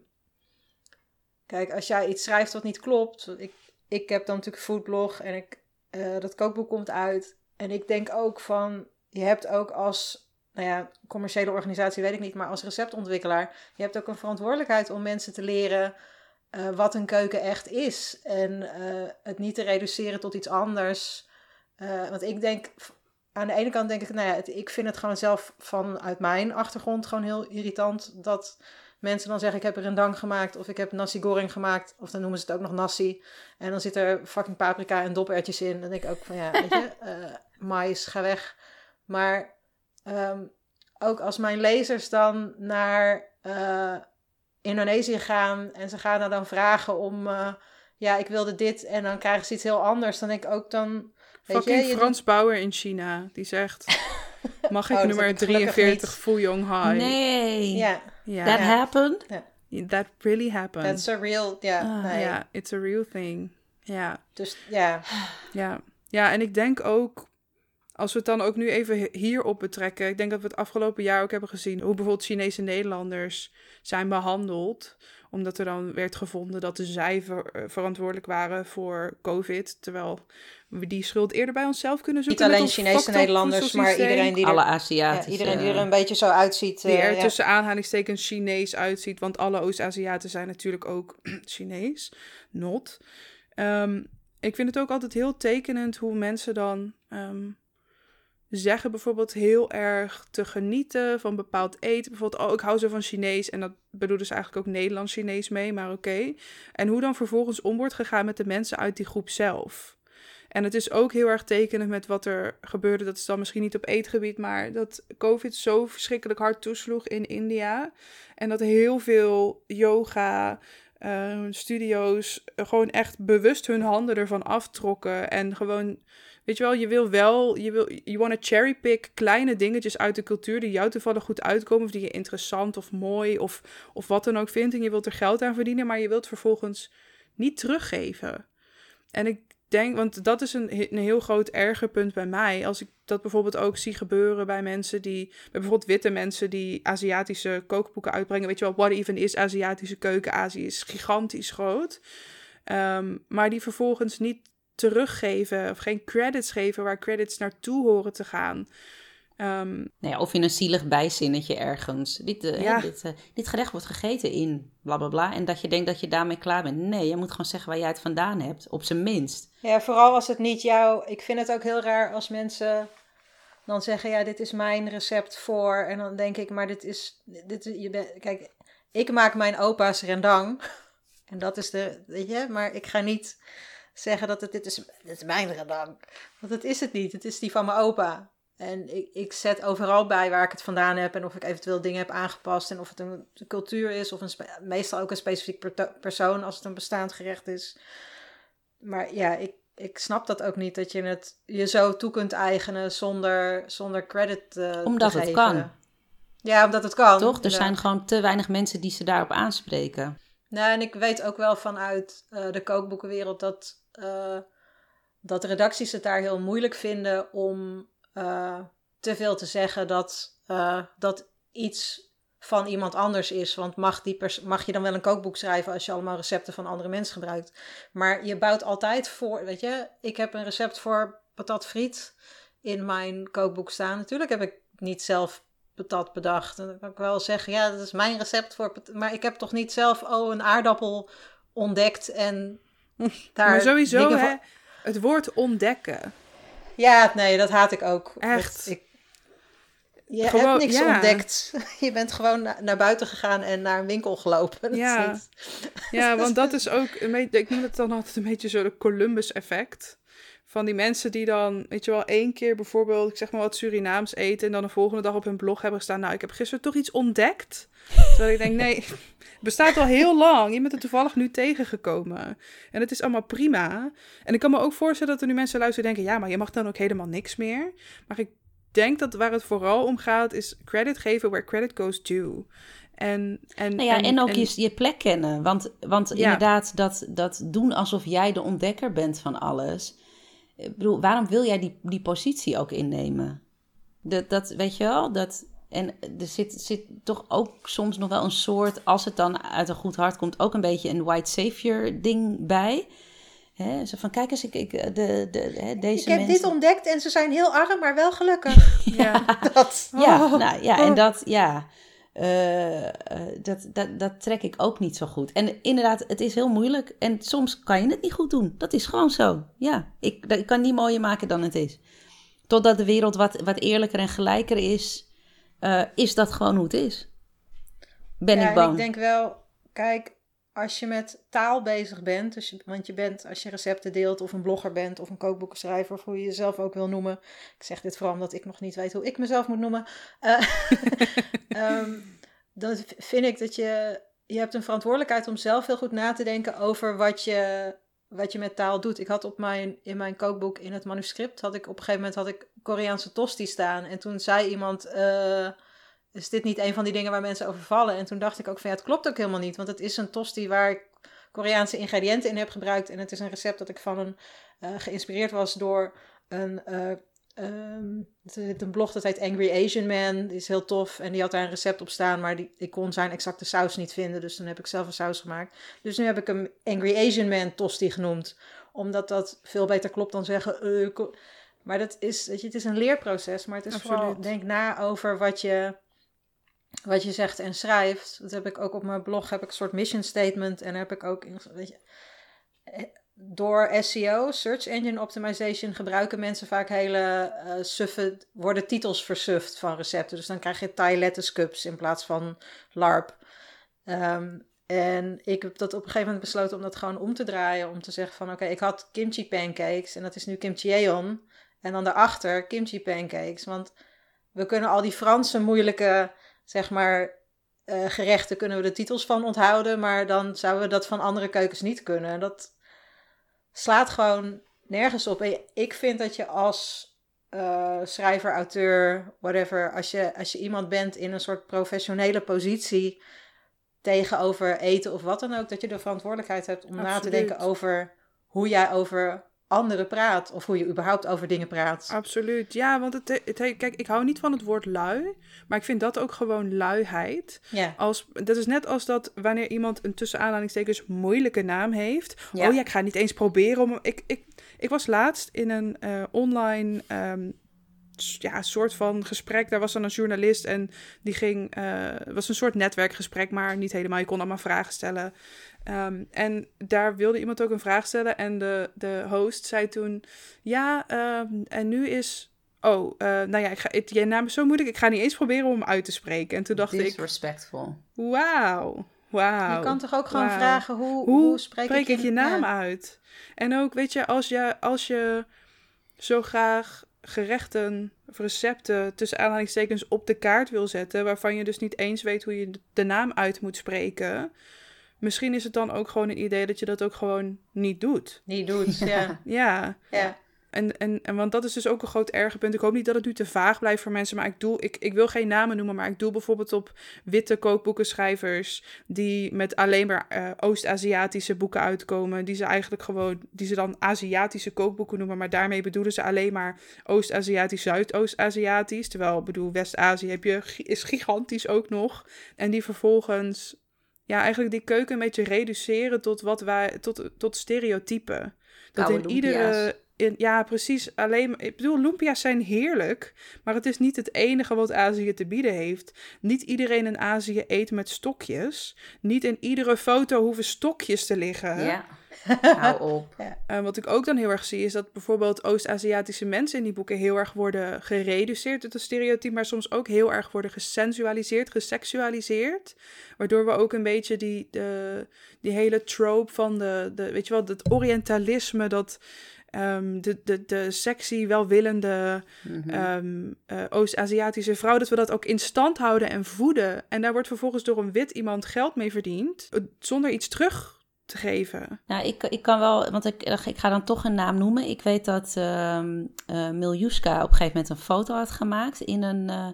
kijk, als jij iets schrijft wat niet klopt... Ik, ik heb dan natuurlijk foodblog en ik, eh, dat kookboek komt uit. En ik denk ook van... Je hebt ook als... Nou ja, commerciële organisatie weet ik niet, maar als receptontwikkelaar... Je hebt ook een verantwoordelijkheid om mensen te leren... eh, wat een keuken echt is. En eh, het niet te reduceren tot iets anders... Eh, want ik denk, aan de ene kant denk ik, nou ja, het- ik vind het gewoon zelf vanuit mijn achtergrond gewoon heel irritant dat mensen dan zeggen ik heb er een dang gemaakt of ik heb nasi goreng gemaakt. Of dan noemen ze het ook nog nasi. En dan zit er fucking paprika en dopertjes in. Dan denk ik ook van ja, weet je, uh, [LAUGHS] mais, ga weg. Maar ehm, ook als mijn lezers dan naar uh, Indonesië gaan en ze gaan er dan vragen om, uh, ja, ik wilde dit en dan krijgen ze iets heel anders. Dan denk ik ook dan... Fucking je, Frans Bauer in China, die zegt... [LAUGHS] Mag ik oh, nummer 43 Fuyong High? Nee. Ja. Yeah. That happened? Yeah. That really happened. That's a real, ja. Yeah, uh, yeah, it's a real thing. Ja. Dus, ja. Ja. Ja, en ik denk ook, als we het dan ook nu even hierop betrekken. Ik denk dat we het afgelopen jaar ook hebben gezien hoe bijvoorbeeld Chinese Nederlanders zijn behandeld omdat er dan werd gevonden dat zij ver, verantwoordelijk waren voor COVID. Terwijl we die schuld eerder bij onszelf kunnen zoeken. Niet alleen Chinese Nederlanders, maar iedereen die er, alle Aziatische. Ja, iedereen die er een beetje zo uitziet. Die er uh, tussen aanhalingstekens Chinees uitziet. Want alle Oost-Aziaten zijn natuurlijk ook [CLEARS THROAT] Chinees. Not. Um, ik vind het ook altijd heel tekenend hoe mensen dan um, zeggen bijvoorbeeld heel erg te genieten van bepaald eten. Bijvoorbeeld, oh, ik hou zo van Chinees. En dat bedoelen ze eigenlijk ook Nederlands-Chinees mee, maar oké. En hoe dan vervolgens om wordt gegaan met de mensen uit die groep zelf. En het is ook heel erg tekenend met wat er gebeurde. Dat is dan misschien niet op eetgebied, maar dat COVID zo verschrikkelijk hard toesloeg in India. En dat heel veel yoga, uh, studio's gewoon echt bewust hun handen ervan aftrokken. En gewoon Weet je wel, je wil wel, je wil, je want to cherrypick kleine dingetjes uit de cultuur die jou toevallig goed uitkomen, of die je interessant of mooi of, of wat dan ook vindt. En je wilt er geld aan verdienen, maar je wilt vervolgens niet teruggeven. En ik denk, want dat is een, een heel groot erger punt bij mij. Als ik dat bijvoorbeeld ook zie gebeuren bij mensen die, bij bijvoorbeeld witte mensen die Aziatische kookboeken uitbrengen. Weet je wel, what even is Aziatische keuken? Azië is gigantisch groot. Ehm, maar die vervolgens niet teruggeven of geen credits geven waar credits naartoe horen te gaan. Um, nou ja, of in een zielig bijzinnetje ergens. Dit, uh, dit, uh, dit, gerecht wordt gegeten in bla bla bla. En dat je denkt dat je daarmee klaar bent. Nee, je moet gewoon zeggen waar jij het vandaan hebt. Op zijn minst. Ja, vooral als het niet jou. Ik vind het ook heel raar als mensen dan zeggen: Ja, dit is mijn recept voor. En dan denk ik: Maar dit is. Dit, je bent, kijk, ik maak mijn opa's rendang. [LAUGHS] En dat is de. Weet je, maar ik ga niet zeggen dat het dit is, dit is mijn rendang. Want dat is het niet. Het is die van mijn opa. En ik, ik zet overal bij waar ik het vandaan heb en of ik eventueel dingen heb aangepast en of het een, cultuur is of een meestal ook een specifiek persoon als het een bestaand gerecht is. Maar ja, ik, ik snap dat ook niet dat je het je zo toe kunt eigenen zonder, zonder credit uh, omdat te het kan. Ja, omdat het kan. Toch? Er zijn gewoon te weinig mensen die ze daarop aanspreken. Nou, en ik weet ook wel vanuit uh, de kookboekenwereld dat uh, dat redacties het daar heel moeilijk vinden om uh, te veel te zeggen dat, uh, dat iets van iemand anders is. Want mag, die mag je dan wel een kookboek schrijven als je allemaal recepten van andere mensen gebruikt. Maar je bouwt altijd voor, weet je, ik heb een recept voor patat friet in mijn kookboek staan. Natuurlijk heb ik niet zelf patat bedacht. Dan kan ik wel zeggen, ja, dat is mijn recept voor Maar ik heb toch niet zelf, oh, een aardappel ontdekt en [LAUGHS] daar maar sowieso, hè, het woord ontdekken. Ja, nee, dat haat ik ook. Echt. Ik, je hebt niks ontdekt. [LAUGHS] Je bent gewoon naar buiten gegaan en naar een winkel gelopen. [LAUGHS] ja, ja want dat is ook... Ik noem het dan altijd een beetje zo de Columbus-effect. Van die mensen die dan, weet je wel, één keer bijvoorbeeld, ik zeg maar wat Surinaams eten... en dan de volgende dag op hun blog hebben staan... nou, ik heb gisteren toch iets ontdekt. Terwijl ik denk, nee, bestaat al heel lang. Je bent er toevallig nu tegengekomen. En het is allemaal prima. En ik kan me ook voorstellen dat er nu mensen luisteren denken... ja, maar je mag dan ook helemaal niks meer. Maar ik denk dat waar het vooral om gaat... is credit geven where credit goes due. En, en, nou ja, en, en ook Je, je plek kennen. Want, want inderdaad, dat, dat doen alsof jij de ontdekker bent van alles. Ik bedoel, waarom wil jij die, die positie ook innemen? Dat, dat weet je wel, dat, en er zit, zit toch ook soms nog wel een soort, als het dan uit een goed hart komt, ook een beetje een white savior ding bij. He, zo van, kijk eens, ik, ik, de, de, he, deze ik heb mensen... dit ontdekt en ze zijn heel arm, maar wel gelukkig. [LAUGHS] ja, [LAUGHS] dat. Ja, oh. nou, ja en dat, ja, uh, dat, dat, dat trek ik ook niet zo goed. En inderdaad, het is heel moeilijk en soms kan je het niet goed doen. Dat is gewoon zo. Ja, ik, ik kan niet mooier maken dan het is. Totdat de wereld wat, wat eerlijker en gelijker is uh, is dat gewoon hoe het is. ben ja, ik bang. ik denk wel, kijk, als je met taal bezig bent, dus je, want je bent, als je recepten deelt of een blogger bent of een kookboekenschrijver, of hoe je jezelf ook wil noemen. Ik zeg dit vooral omdat ik nog niet weet hoe ik mezelf moet noemen. Uh, [LAUGHS] dan vind ik dat je, je hebt een verantwoordelijkheid om zelf heel goed na te denken over wat je, wat je met taal doet. Ik had op mijn, in mijn kookboek, in het manuscript, had ik op een gegeven moment had ik Koreaanse tosti staan. En toen zei iemand, uh, is dit niet een van die dingen waar mensen over vallen? En toen dacht ik ook van ja, het klopt ook helemaal niet. Want het is een tosti waar ik Koreaanse ingrediënten in heb gebruikt. En het is een recept dat ik van een, uh, geïnspireerd was door een... Uh, Um, er zit een blog dat heet Angry Asian Man. Die is heel tof. En die had daar een recept op staan. Maar die, ik kon zijn exacte saus niet vinden. Dus dan heb ik zelf een saus gemaakt. Dus nu heb ik hem Angry Asian Man tosti genoemd. Omdat dat veel beter klopt dan zeggen. Uh, maar dat is, weet je, het is een leerproces. Maar het is Absoluut. vooral, denk na over wat je, wat je zegt en schrijft. Dat heb ik ook op mijn blog. Heb ik een soort mission statement. En heb ik ook, weet je door SEO, Search Engine Optimization, gebruiken mensen vaak hele uh, suffe, worden titels versuft van recepten. Dus dan krijg je Thai lettuce cups in plaats van LARP. Um, en ik heb dat op een gegeven moment besloten om dat gewoon om te draaien. Om te zeggen van oké, ik had kimchi pancakes en dat is nu kimchi-eon. En dan daarachter kimchi pancakes. Want we kunnen al die Franse moeilijke, zeg maar, uh, gerechten kunnen we de titels van onthouden. Maar dan zouden we dat van andere keukens niet kunnen. Dat, slaat gewoon nergens op. En ik vind dat je als uh, schrijver, auteur, whatever, als je, als je iemand bent in een soort professionele positie tegenover eten of wat dan ook, dat je de verantwoordelijkheid hebt om Absoluut. na te denken over hoe jij over anderen praat. Of hoe je überhaupt over dingen praat. Absoluut. Ja, want het, het, kijk, ik hou niet van het woord lui. Maar ik vind dat ook gewoon luiheid. Ja. Als, dat is net als dat wanneer iemand een tussen aanhalingstekens moeilijke naam heeft. Ja. Oh ja, ik ga niet eens proberen om... Ik, ik, ik was laatst in een uh, online... Um, ja, soort van gesprek. Daar was dan een journalist en die ging. Uh, was een soort netwerkgesprek, maar niet helemaal. Je kon allemaal vragen stellen. Um, en daar wilde iemand ook een vraag stellen. En de, de host zei toen: Ja, um, en nu is. Oh, uh, nou ja, ik ga, het, je naam is zo moeilijk. Ik ga niet eens proberen om hem uit te spreken. En toen dacht ik. Disrespectful. Wauw. Wauw. Je kan toch ook gewoon wow. vragen: hoe, hoe, hoe spreek, spreek ik, ik je naam ja. uit? En ook, weet je, als je, als je zo graag gerechten of recepten tussen aanhalingstekens op de kaart wil zetten, waarvan je dus niet eens weet hoe je de naam uit moet spreken. Misschien is het dan ook gewoon een idee dat je dat ook gewoon niet doet. Niet doet, ja. ja. [LAUGHS] ja. En, en, en want dat is dus ook een groot erge punt. Ik hoop niet dat het nu te vaag blijft voor mensen. Maar ik, doe, ik, ik wil geen namen noemen. Maar ik doe bijvoorbeeld op witte kookboekenschrijvers. die met alleen maar uh, Oost-Aziatische boeken uitkomen. Die ze eigenlijk gewoon. die ze dan Aziatische kookboeken noemen. Maar daarmee bedoelen ze alleen maar Oost-Aziatisch, Zuidoost-Aziatisch. Terwijl, ik bedoel, West-Azië heb je, is gigantisch ook nog. En die vervolgens. Ja, eigenlijk die keuken een beetje reduceren tot wat wij. tot, tot stereotypen. Dat in iedere. In, ja, precies. Alleen, ik bedoel, lumpia's zijn heerlijk, maar het is niet het enige wat Azië te bieden heeft. Niet iedereen in Azië eet met stokjes. Niet in iedere foto hoeven stokjes te liggen. Ja, [LAUGHS] hou op. Ja. Uh, wat ik ook dan heel erg zie, is dat bijvoorbeeld Oost-Aziatische mensen in die boeken heel erg worden gereduceerd tot een stereotype, maar soms ook heel erg worden gesensualiseerd, geseksualiseerd. Waardoor we ook een beetje die, de, die hele trope van de, de, weet je wel, het orientalisme, dat um, de, de, de sexy, welwillende Mhm. um, uh, Oost-Aziatische vrouw, dat we dat ook in stand houden en voeden. En daar wordt vervolgens door een wit iemand geld mee verdiend, uh, zonder iets terug te geven. Nou, ik, ik kan wel, want ik, ik ga dan toch een naam noemen. Ik weet dat uh, uh, Miljuska op een gegeven moment een foto had gemaakt in, een, uh,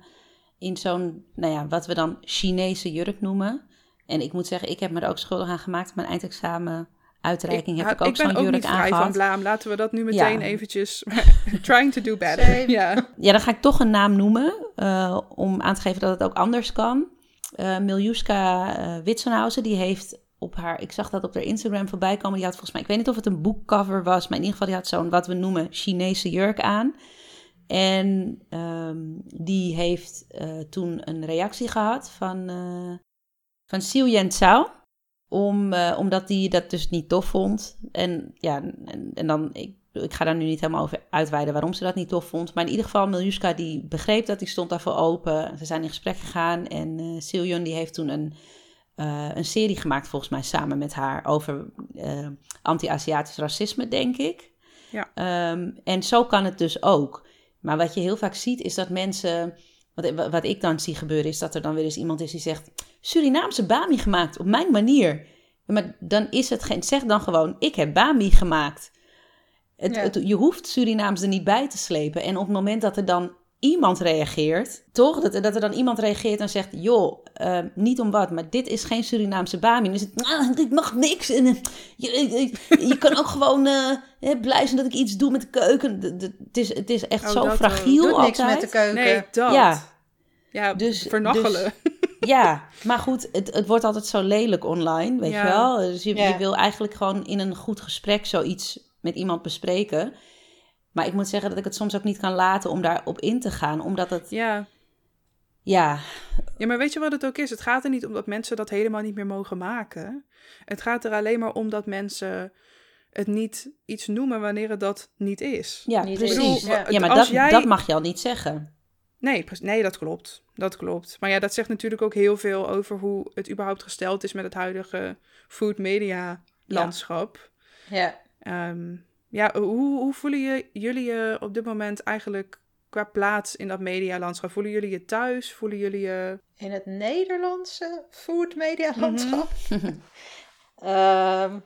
in zo'n, nou ja, wat we dan Chinese jurk noemen. En ik moet zeggen, ik heb me er ook schuldig aan gemaakt. Mijn eindexamen uitreiking ik, heb ik ook ik ben zo'n ook jurk niet vrij aangehad. van blaam. Laten we dat nu meteen Ja. eventjes... [LAUGHS] trying to do better. Ja. Ja, dan ga ik toch een naam noemen, uh, om aan te geven dat het ook anders kan. Uh, Miljuska uh, Witsenhausen, die heeft op haar, ik zag dat op haar Instagram voorbij komen, die had volgens mij, ik weet niet of het een boekcover was, maar in ieder geval die had zo'n, wat we noemen, Chinese jurk aan. En um, die heeft uh, toen een reactie gehad van, uh, van Xiu Zhao. Om, uh, omdat hij dat dus niet tof vond. En ja, en, dan, ik ga daar nu niet helemaal over uitweiden waarom ze dat niet tof vond. Maar in ieder geval, Miljuska die begreep dat, die stond daarvoor open. Ze zijn in gesprek gegaan en uh, Siljon die heeft toen een, uh, een serie gemaakt, volgens mij samen met haar, over uh, anti-Aziatisch racisme, denk ik. Ja. Um, en zo kan het dus ook. Maar wat je heel vaak ziet, is dat mensen. Wat, wat ik dan zie gebeuren, is dat er dan weer eens iemand is die zegt: Surinaamse Bami gemaakt op mijn manier. Maar dan is het geen. Zeg dan gewoon: Ik heb Bami gemaakt. Het, Ja. het- je hoeft Surinaams er niet bij te slepen. En op het moment dat er dan iemand reageert, toch? Dat, dat er dan iemand reageert en zegt: Joh, eh, niet om wat, maar dit is geen Surinaamse Bami. Is het: ah, Dit mag niks. En, eh, je, je, je kan ook [LAUGHS] gewoon eh, hè, blij zijn dat ik iets doe met de keuken. De- de- Het is, het is echt Oh, zo dat, eh, fragiel Doet niks altijd. met de keuken. Nee, dat. Ja. Ja, Dus- vernachelen. Ja, maar goed, het, het wordt altijd zo lelijk online, weet Ja. je wel. Dus je, Ja. je wil eigenlijk gewoon in een goed gesprek zoiets met iemand bespreken. Maar ik moet zeggen dat ik het soms ook niet kan laten om daarop in te gaan. Omdat het, ja. ja, Ja, maar weet je wat het ook is? Het gaat er niet om dat mensen dat helemaal niet meer mogen maken. Het gaat er alleen maar om dat mensen het niet iets noemen wanneer het dat niet is. ja Niet precies. eens, ja, ja. maar dat, jij- dat mag je al niet zeggen. Nee, nee, dat klopt. Dat klopt. Maar ja, dat zegt natuurlijk ook heel veel over hoe het überhaupt gesteld is met het huidige food media landschap. Ja. Ehm, ja, hoe, hoe voelen je, jullie je op dit moment eigenlijk qua plaats in dat medialandschap? Voelen jullie je thuis? Voelen jullie je... In het Nederlandse food media landschap? Mhm. [LAUGHS] [LAUGHS] Ehm,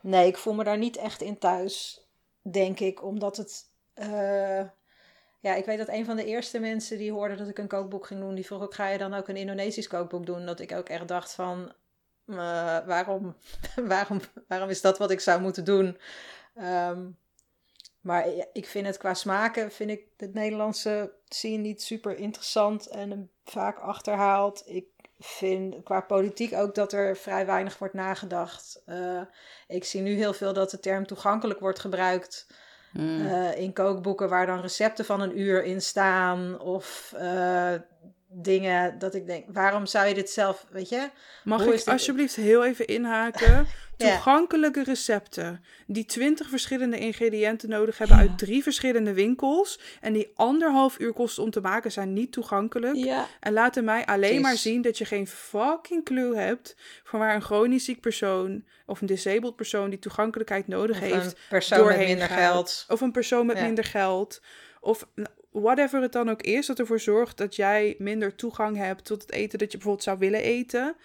nee, ik voel me daar niet echt in thuis, denk ik. Omdat het... eh, ja, ik weet dat een van de eerste mensen die hoorde dat ik een kookboek ging doen... die vroeg ook, ga je dan ook een Indonesisch kookboek doen? Dat ik ook echt dacht van... eh, waarom, [LAUGHS] waarom, waarom is dat wat ik zou moeten doen? Ehm, maar ik vind het qua smaken, vind ik het Nederlandse scene niet super interessant en vaak achterhaald. Ik vind qua politiek ook dat er vrij weinig wordt nagedacht. Eh, ik zie nu heel veel dat de term toegankelijk wordt gebruikt Mm. eh, in kookboeken waar dan recepten van een uur in staan of eh, dingen dat ik denk, waarom zou je dit zelf, weet je? Mag ik dit- alsjeblieft heel even inhaken? [LAUGHS] Ja. Toegankelijke recepten die twintig verschillende ingrediënten nodig hebben uit drie verschillende winkels en die anderhalf uur kosten om te maken, zijn niet toegankelijk. Ja, En laten mij alleen maar zien dat je geen fucking clue hebt van waar een chronisch ziek persoon of een disabled persoon die toegankelijkheid nodig Of heeft, een persoon met minder gaat. geld. Of een persoon met minder geld. Of whatever het dan ook is, dat ervoor zorgt dat jij minder toegang hebt tot het eten dat je bijvoorbeeld zou willen eten.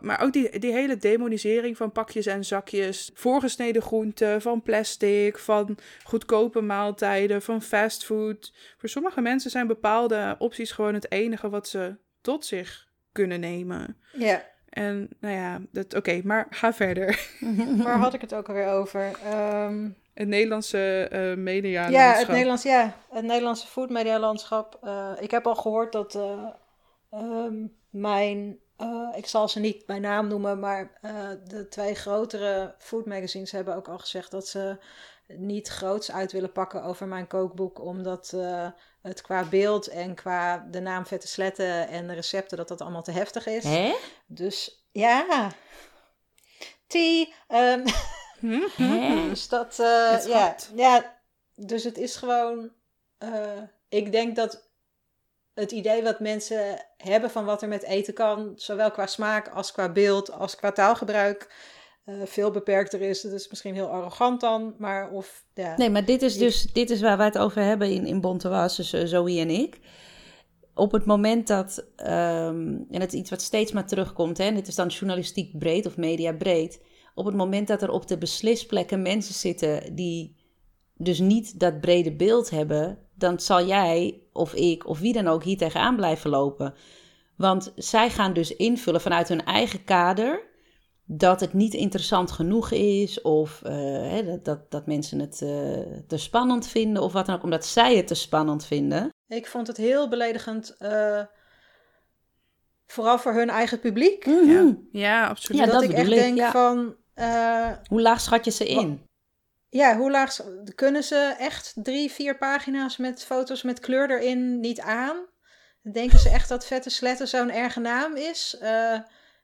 Maar ook die, die hele demonisering van pakjes en zakjes, voorgesneden groenten, van plastic, van goedkope maaltijden, van fastfood. Voor sommige mensen zijn bepaalde opties gewoon het enige wat ze tot zich kunnen nemen. Ja, En nou ja, dat oké, maar ga verder. [LAUGHS] waar had ik het ook alweer over? [LAUGHS] Ehm, Het Nederlandse eh media. Ja, het Nederlands, ja, het Nederlandse foodmedia landschap. Eh, ik heb al gehoord dat eh, ehm, mijn, eh, ik zal ze niet bij naam noemen, maar eh, de twee grotere food magazines hebben ook al gezegd dat ze niet groots uit willen pakken over mijn kookboek, omdat eh, het qua beeld en qua de naam Vette Sletten en de recepten, dat dat allemaal te heftig is. hè? Dus ja, tea. [LAUGHS] dus dat, Het ja, ja, dus het is gewoon, eh, ik denk dat het idee wat mensen hebben van wat er met eten kan, zowel qua smaak als qua beeld als qua taalgebruik, eh, veel beperkter is. Dat is misschien heel arrogant dan, maar of, ja. Nee, maar dit is dus dit is waar wij het over hebben in, in Bonte Was, dus Zoe en ik. Op het moment dat, ehm, en het is iets wat steeds maar terugkomt, hè, en dit is dan journalistiek breed of media breed. Op het moment dat er op de beslisplekken mensen zitten die dus niet dat brede beeld hebben, dan zal jij of ik of wie dan ook hier tegenaan blijven lopen. Want zij gaan dus invullen vanuit hun eigen kader dat het niet interessant genoeg is of eh, hè, dat, dat, dat mensen het eh, te spannend vinden of wat dan ook, omdat zij het te spannend vinden. Ik vond het heel beledigend, eh, vooral voor hun eigen publiek. Ja, ja absoluut. Ja, dat, dat ik echt ik, denk ja. van, eh, Hoe laag schat je ze in? Ja, hoe laag kunnen ze echt drie, vier pagina's met foto's met kleur erin niet aan? Denken ze echt dat Vette Sletten zo'n erge naam is? Eh,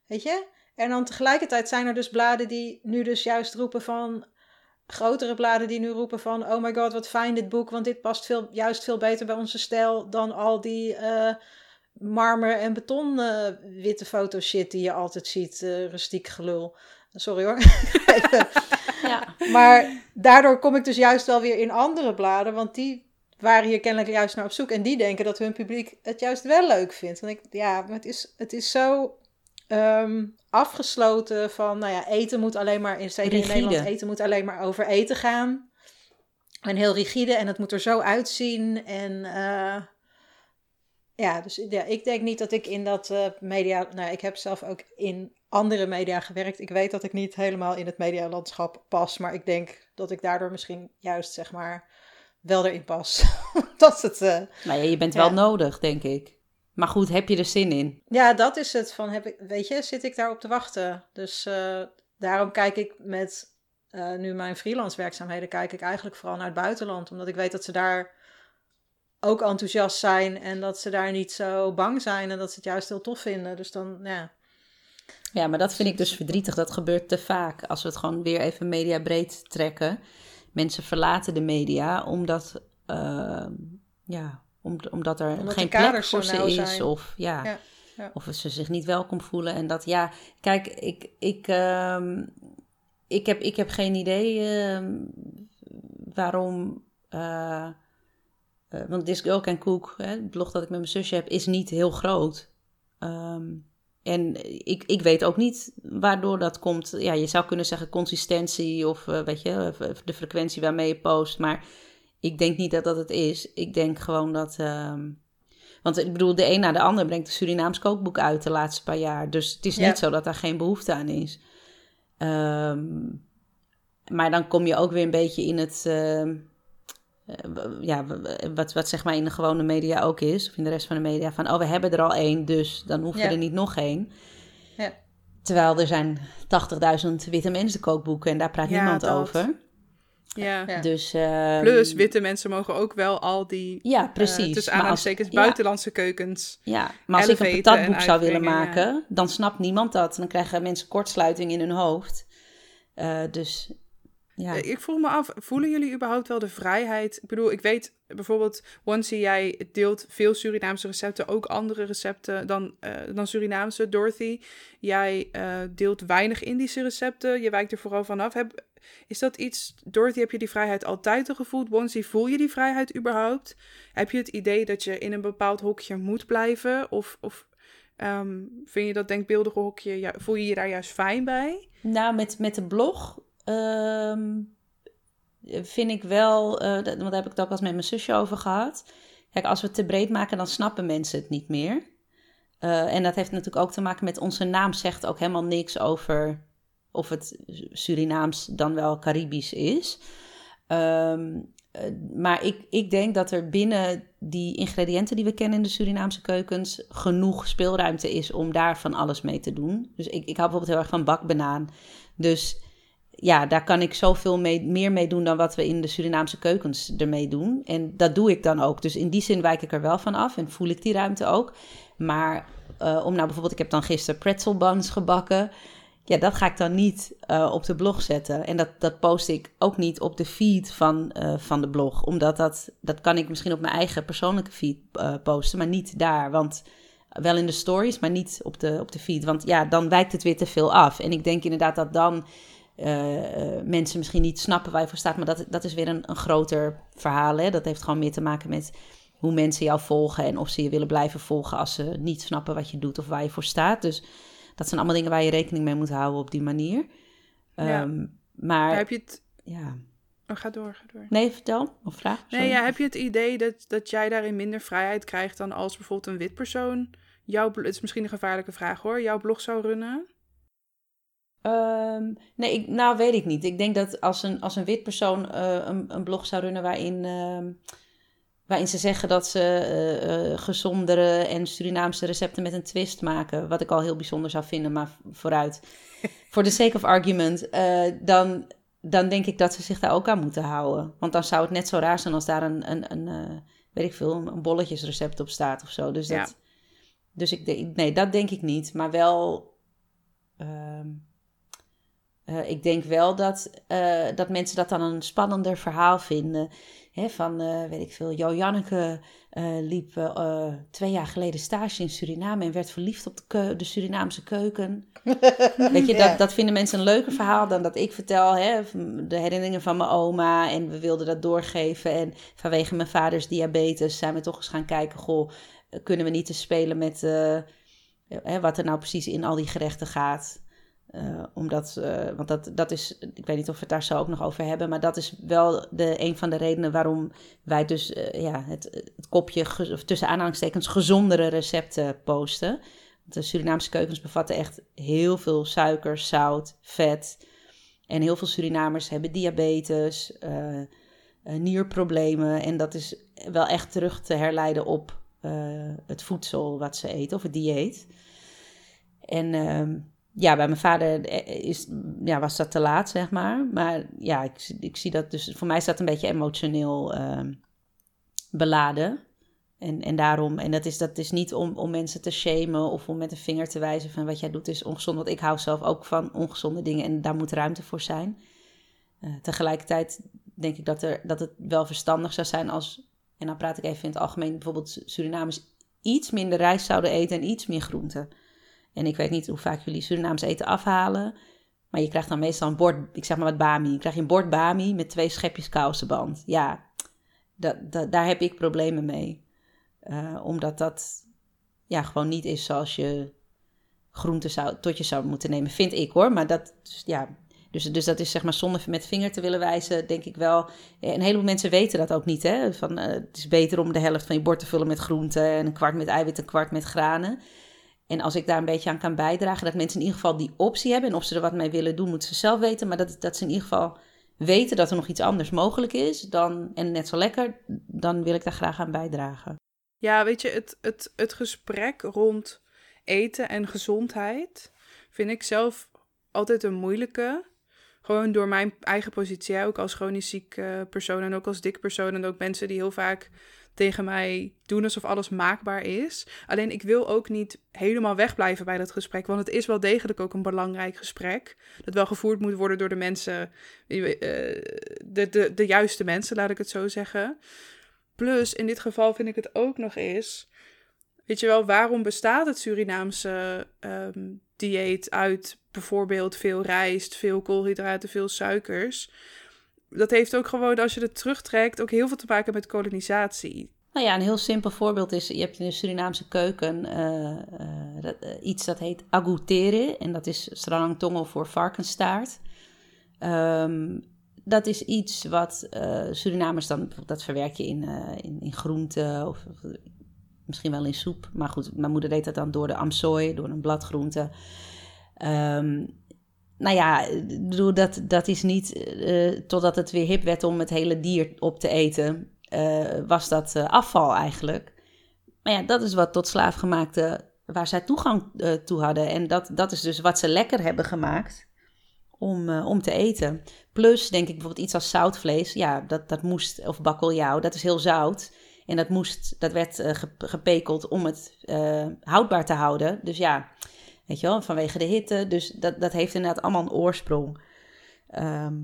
weet je? En dan tegelijkertijd zijn er dus bladen die nu dus juist roepen van... grotere bladen die nu roepen van... oh my god, wat fijn dit boek, want dit past veel, juist veel beter bij onze stijl... dan al die uh, marmer- en beton uh, witte fotoshit die je altijd ziet. Uh, rustiek gelul. Sorry hoor. [LAUGHS] ja. Maar daardoor kom ik dus juist wel weer in andere bladen, want die waren hier kennelijk juist naar op zoek. En die denken dat hun publiek het juist wel leuk vindt. Want ik, ja, het is, het is zo um, afgesloten van, nou ja, eten moet alleen maar, in, in Nederland, eten moet alleen maar over eten gaan. En heel rigide en het moet er zo uitzien. En uh, ja, dus ja, ik denk niet dat ik in dat uh, media, nou ik heb zelf ook in andere media gewerkt. Ik weet dat ik niet helemaal in het medialandschap pas, maar ik denk dat ik daardoor misschien juist, zeg maar, wel erin pas. [LAUGHS] dat het. Uh, nou ja, je bent wel nodig, denk ik. Maar goed, heb je er zin in? Ja, dat is het. Van, heb ik, weet je, zit ik daarop te wachten? Dus uh, daarom kijk ik met uh, nu mijn freelance werkzaamheden, kijk ik eigenlijk vooral naar het buitenland. Omdat ik weet dat ze daar ook enthousiast zijn en dat ze daar niet zo bang zijn en dat ze het juist heel tof vinden. Dus dan, ja. Ja, maar dat vind ik dus verdrietig. Dat gebeurt te vaak. Als we het gewoon weer even mediabreed trekken mensen verlaten de media omdat, uh, ja, om, omdat er geen plek voor ze is. Of, ja, ja, ja, of ze zich niet welkom voelen. En dat, ja, kijk, ik, ik, uh, ik, heb, ik heb geen idee uh, waarom. Uh, want This Girl Can Cook, hè, het blog dat ik met mijn zusje heb, is niet heel groot. Um, en ik, ik weet ook niet waardoor dat komt. Ja, je zou kunnen zeggen consistentie of uh, weet je, de frequentie waarmee je post. Maar ik denk niet dat dat het is. Ik denk gewoon dat. Uh, want ik bedoel, de een na de ander brengt een Surinaams kookboek uit de laatste paar jaar. Dus het is niet zo dat daar geen behoefte aan is. Um, maar dan kom je ook weer een beetje in het. Uh, eh, ja, wat, wat zeg maar in de gewone media ook is, of in de rest van de media, van oh, we hebben er al één, dus dan hoeven we er niet nog één. Ja. Terwijl er zijn 80.000 witte mensen kookboeken en daar praat niemand over. Ja. Dus, Plus, witte mensen mogen ook wel al die, ja, eh, precies. Uh, tussen aanhalingstekens, buitenlandse keukens Ja, maar als ik een patatboek zou willen maken, dan snapt niemand dat. Dan krijgen mensen kortsluiting in hun hoofd. Uh, dus ja. Ik vroeg me af, voelen jullie überhaupt wel de vrijheid? Ik bedoel, ik weet bijvoorbeeld, Once jij deelt veel Surinaamse recepten, ook andere recepten dan, uh, dan Surinaamse. Dorothy, jij uh, deelt weinig Indische recepten, je wijkt er vooral vanaf. Heb, is dat iets, Dorothy, heb je die vrijheid altijd al gevoeld? Once, voel je die vrijheid überhaupt? Heb je het idee dat je in een bepaald hokje moet blijven? Of, of um, vind je dat denkbeeldige hokje, ja, voel je je daar juist fijn bij? Nou, met, met de blog um, vind ik wel, uh, want daar heb ik het ook eens met mijn zusje over gehad. Kijk, als we het te breed maken, dan snappen mensen het niet meer. Uh, en dat heeft natuurlijk ook te maken met onze naam zegt ook helemaal niks over of het Surinaams dan wel Caribisch is. Um, uh, maar ik, ik denk dat er binnen die ingrediënten die we kennen in de Surinaamse keukens genoeg speelruimte is om daar van alles mee te doen. Dus ik, ik hou bijvoorbeeld heel erg van bakbanaan. Dus ja, daar kan ik zoveel mee, meer mee doen dan wat we in de Surinaamse keukens ermee doen. En dat doe ik dan ook. Dus in die zin wijk ik er wel van af en voel ik die ruimte ook. Maar uh, om nou bijvoorbeeld, ik heb dan gisteren pretzel buns gebakken. Ja, dat ga ik dan niet uh, op de blog zetten. En dat, dat post ik ook niet op de feed van, uh, van de blog. Omdat dat, dat kan ik misschien op mijn eigen persoonlijke feed posten, maar niet daar. Want wel in de stories, maar niet op de, op de feed. Want ja, dan wijkt het weer te veel af. En ik denk inderdaad dat dan uh, mensen misschien niet snappen waar je voor staat. Maar dat, dat is weer een, een groter verhaal. Hè? Dat heeft gewoon meer te maken met hoe mensen jou volgen en of ze je willen blijven volgen als ze niet snappen wat je doet of waar je voor staat. Dus dat zijn allemaal dingen waar je rekening mee moet houden op die manier. Ja. Um, maar heb je het. Ja. Oh, ga door, ga door. Nee, vertel. Of vraag. Nee, ja, heb je het idee dat, dat jij daarin minder vrijheid krijgt dan als bijvoorbeeld een wit persoon jouw. Het is misschien een gevaarlijke vraag hoor. Jouw blog zou runnen? Um, nee, ik, nou weet ik niet. Ik denk dat als een, als een wit persoon uh, een, een, blog zou runnen waarin, uh, waarin ze zeggen dat ze uh, gezondere en Surinaamse recepten met een twist maken, wat ik al heel bijzonder zou vinden, maar vooruit. [LAUGHS] Voor the sake of argument, dan, dan denk ik dat ze zich daar ook aan moeten houden. Want dan zou het net zo raar zijn als daar een, een, een weet ik veel, een bolletjesrecept op staat of zo. Dus, dat, ja. dus ik, nee, dat denk ik niet. Maar wel. Ehm, Uh, ik denk wel dat, uh, dat mensen dat dan een spannender verhaal vinden. Hè, van, uh, weet ik veel, Jo Janneke liep twee jaar geleden stage in Suriname en werd verliefd op de, de Surinaamse keuken. [LAUGHS] weet je, dat, dat vinden mensen een leuker verhaal dan dat ik vertel. Hè, de herinneringen van mijn oma en we wilden dat doorgeven. En vanwege mijn vaders diabetes zijn we toch eens gaan kijken, goh, kunnen we niet te spelen met wat er nou precies in al die gerechten gaat. Uh, omdat, uh, want dat, dat is, ik weet niet of we het daar zo ook nog over hebben, maar dat is wel de, een van de redenen waarom wij dus uh, ja, het, kopje, tussen aanhalingstekens, gezondere recepten posten. Want de Surinaamse keukens bevatten echt heel veel suiker, zout, vet. En heel veel Surinamers hebben diabetes, nierproblemen. En dat is wel echt terug te herleiden op het voedsel wat ze eten, of het dieet. En ehm, ja, bij mijn vader eh, is, ja, was dat te laat, zeg maar. Maar ja, ik, ik zie dat dus... Voor mij is dat een beetje emotioneel ehm, beladen. En, en daarom... En dat is, dat is niet om, om mensen te shamen of om met een vinger te wijzen van wat jij doet is ongezond. Want ik hou zelf ook van ongezonde dingen en daar moet ruimte voor zijn. Uh, tegelijkertijd denk ik dat, er, dat het wel verstandig zou zijn als... En dan praat ik even in het algemeen. Bijvoorbeeld Surinamers iets minder rijst zouden eten en iets meer groenten. En ik weet niet hoe vaak jullie Surinaams eten afhalen. Maar je krijgt dan meestal een bord, ik zeg maar wat bami. Je krijgt een bord bami met twee schepjes kousenband. Ja, daar heb ik problemen mee. Uh, omdat dat ja, gewoon niet is zoals je groenten zou, tot je zou moeten nemen, vind ik hoor. Maar dat, dus, ja, dus, dus dat is zeg maar zonder met vinger te willen wijzen, denk ik wel. En een heleboel mensen weten dat ook niet. Hè? Van, uh, het is beter om de helft van je bord te vullen met groenten en een kwart met eiwit, een kwart met granen. En als ik daar een beetje aan kan bijdragen, dat mensen in ieder geval die optie hebben. En of ze er wat mee willen doen, moeten ze zelf weten. Maar dat, dat ze in ieder geval weten dat er nog iets anders mogelijk is. Dan, en net zo lekker, dan wil ik daar graag aan bijdragen. Ja, weet je, het, het, het gesprek rond eten en gezondheid vind ik zelf altijd een moeilijke. Gewoon door mijn eigen positie, ook als chronisch ziek persoon en ook als dik persoon. En ook mensen die heel vaak tegen mij doen alsof alles maakbaar is. Alleen ik wil ook niet helemaal wegblijven bij dat gesprek, want het is wel degelijk ook een belangrijk gesprek. Dat wel gevoerd moet worden door de mensen, uh, de, de, de juiste mensen, laat ik het zo zeggen. Plus, in dit geval vind ik het ook nog eens. Weet je wel, waarom bestaat het Surinaamse um, dieet uit bijvoorbeeld veel rijst, veel koolhydraten, veel suikers? Dat heeft ook gewoon, als je het terugtrekt, ook heel veel te maken met kolonisatie. Nou ja, een heel simpel voorbeeld is, je hebt in de Surinaamse keuken uh, uh, iets dat heet agoutere. En dat is stralangtongel voor varkensstaart. Um, dat is iets wat Surinamers dan, dat verwerk je in, in, in groenten of, of, misschien wel in soep. Maar goed, mijn moeder deed dat dan door de amsooi, door een bladgroente. Um, nou ja, dat, dat is niet uh, totdat het weer hip werd om het hele dier op te eten, uh, was dat uh, afval eigenlijk. Maar ja, dat is wat tot slaafgemaakte, waar zij toegang toe hadden. En dat, dat is dus wat ze lekker hebben gemaakt om, om te eten. Plus, denk ik bijvoorbeeld iets als zoutvlees. Ja, dat, dat moest, of bakkeljauw, dat is heel zout. En dat, moest, dat werd gepekeld om het houdbaar te houden. Dus ja, Je wel, vanwege de hitte. Dus dat, dat heeft inderdaad allemaal een oorsprong. Ehm,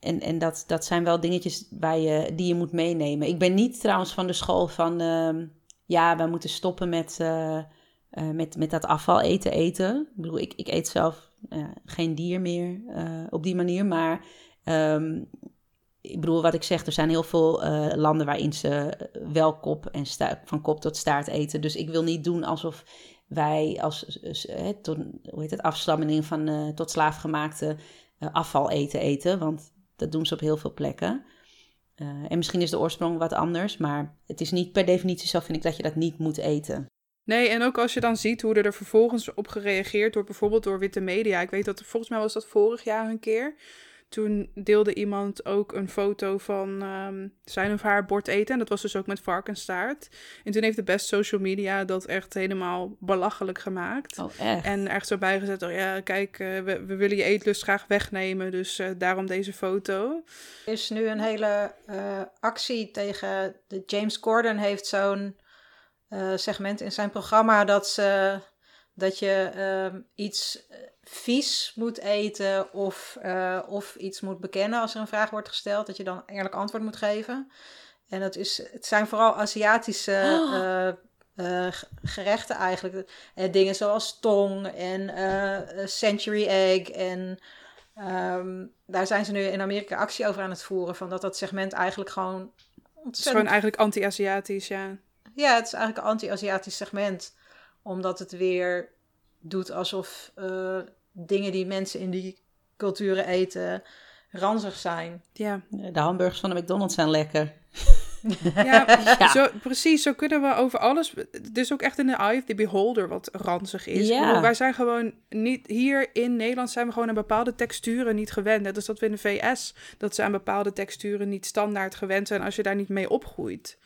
en en dat, dat zijn wel dingetjes waar je, die je moet meenemen. Ik ben niet trouwens van de school van... Uh, ja, we moeten stoppen met, uh, uh, met, met dat afval eten eten. Ik bedoel, ik, ik eet zelf geen dier meer eh, op die manier. Maar um, ik bedoel, wat ik zeg, er zijn heel veel landen waarin ze wel kop en van kop tot staart eten. Dus ik wil niet doen alsof wij als hoe heet het, afstammeling van uh, tot slaafgemaakte uh, afval eten eten. Want dat doen ze op heel veel plekken. Uh, en misschien is de oorsprong wat anders, maar het is niet per definitie zo, vind ik, dat je dat niet moet eten. Nee, en ook als je dan ziet hoe er vervolgens op gereageerd wordt, bijvoorbeeld door witte media. Ik weet dat, volgens mij was dat vorig jaar een keer toen deelde iemand ook een foto van um, zijn of haar bord eten. En dat was dus ook met varkenstaart. En toen heeft de best social media dat echt helemaal belachelijk gemaakt. Oh, echt? En echt zo bijgezet, oh ja, kijk, uh, we, we, willen je eetlust graag wegnemen. Dus uh, daarom deze foto. Er is nu een hele uh, actie tegen... De James Corden heeft zo'n segment in zijn programma dat ze dat je ehm, iets eh, vies moet eten of, uh, of iets moet bekennen als er een vraag wordt gesteld, dat je dan eerlijk antwoord moet geven. En dat is, het zijn vooral Aziatische [GASPS] oh. uh, gerechten eigenlijk. dingen zoals tong en century egg en um, daar zijn ze nu in Amerika actie over aan het voeren. Van dat dat segment eigenlijk gewoon. Het is gewoon eigenlijk anti-Aziatisch, ja. Ja, het is eigenlijk een anti-Aziatisch segment. Omdat het weer doet alsof uh, dingen die mensen in die culturen eten ranzig zijn. Ja. De hamburgers van de McDonald's zijn lekker. [LAUGHS] Ja, Zo, precies. Zo kunnen we over alles. Is ook echt in de eye of the beholder wat ranzig is. Ja. wij zijn gewoon niet. Hier in Nederland zijn we gewoon aan bepaalde texturen niet gewend. Net als dat we in de VS. dat ze aan bepaalde texturen niet standaard gewend zijn. als je daar niet mee opgroeit.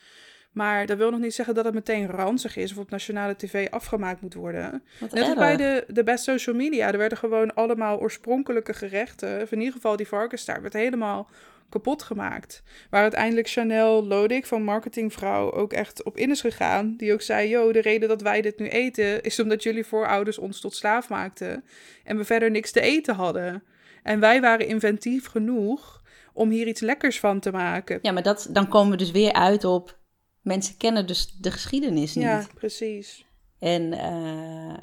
Maar dat wil nog niet zeggen dat het meteen ranzig is of op nationale tv afgemaakt moet worden. Net als bij de, de best social media. Er werden gewoon allemaal oorspronkelijke gerechten, of in ieder geval die varkensstaart, werd helemaal kapot gemaakt. Waar uiteindelijk Chanel Lodik van Marketingvrouw ook echt op in is gegaan. Die ook zei, yo, de reden dat wij dit nu eten is omdat jullie voorouders ons tot slaaf maakten. En we verder niks te eten hadden. En wij waren inventief genoeg om hier iets lekkers van te maken. Ja, maar dat, dan komen we dus weer uit op... Mensen kennen dus de geschiedenis niet. Ja, precies. En... Uh...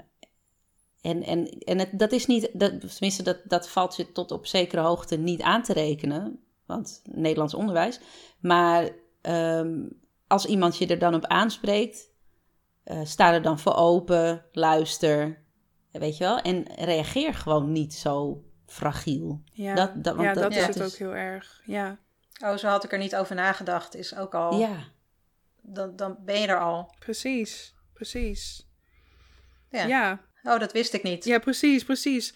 En, en, en het, dat is niet, dat, tenminste, dat, dat valt je tot op zekere hoogte niet aan te rekenen want Nederlands onderwijs. Maar ehm, als iemand je er dan op aanspreekt, uh, sta er dan voor open, luister, weet je wel, en reageer gewoon niet zo fragiel. Ja, dat, dat, want ja, dat, is het ook heel erg. Ja. Oh, zo had ik er niet over nagedacht. Is ook al. Ja. Dan, dan ben je er al. Precies, precies. Ja. ja. Oh, dat wist ik niet. Ja, precies, precies.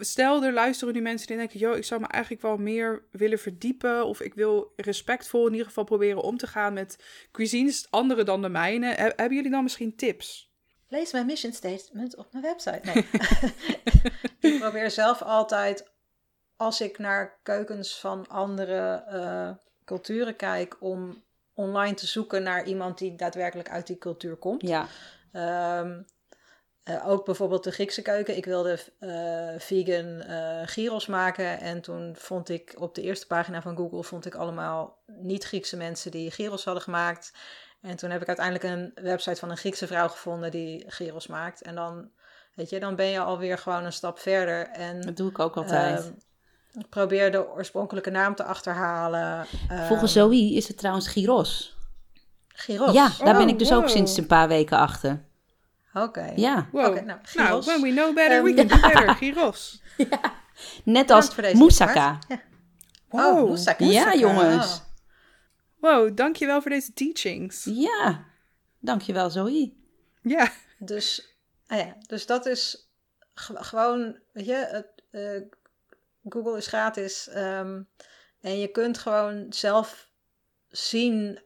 Stel, er luisteren nu mensen die denken: joh, ik zou me eigenlijk wel meer willen verdiepen. Of ik wil respectvol in ieder geval proberen om te gaan met cuisines andere dan de mijne. Hebben jullie dan misschien tips? Lees mijn mission statement op mijn website. Nee. [LAUGHS] [LAUGHS] ik probeer zelf altijd, als ik naar keukens van andere uh, culturen kijk, om online te zoeken naar iemand die daadwerkelijk uit die cultuur komt. Ja. Um, uh, ook bijvoorbeeld de Griekse keuken. Ik wilde uh, vegan uh, gyros maken. En toen vond ik op de eerste pagina van Google vond ik allemaal niet-Griekse mensen die gyros hadden gemaakt. En toen heb ik uiteindelijk een website van een Griekse vrouw gevonden die gyros maakt. En dan, weet je, dan ben je alweer gewoon een stap verder. En, dat doe ik ook altijd. Ehm, ik probeer de oorspronkelijke naam te achterhalen. Volgens ehm, Zoe is het trouwens gyros. Gyros? Ja, daar ben ik dus ook sinds een paar weken achter. Oké. Ja. Wow. nou, nou, when we know better, we can do better. [LAUGHS] Gyros. ja. Net als moussaka. Ja. Oh, wow. moussaka. Ja, jongens. Oh. Wow, dankjewel voor deze teachings. Ja, dankjewel Zoe. Ja. Dus, ah ja, dus dat is gewoon, weet je, het, uh, Google is gratis. Um, en je kunt gewoon zelf zien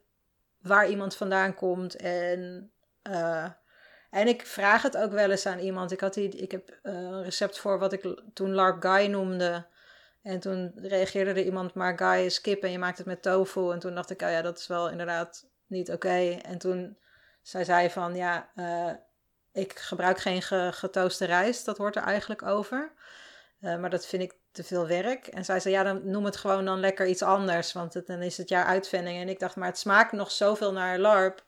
waar iemand vandaan komt en... Uh, en ik vraag het ook wel eens aan iemand. Ik, had die, ik heb uh, een recept voor wat ik toen Larp Guy noemde. En toen reageerde er iemand, maar Guy is kip en je maakt het met tofu. En toen dacht ik, oh ja, dat is wel inderdaad niet oké. En toen zei zij van, ja, uh, ik gebruik geen ge getooste rijst. Dat hoort er eigenlijk over. Maar dat vind ik te veel werk. En zij zei, ja, dan noem het gewoon dan lekker iets anders. Want dan is het jaar uitvinding. En ik dacht, maar het smaakt nog zoveel naar LARP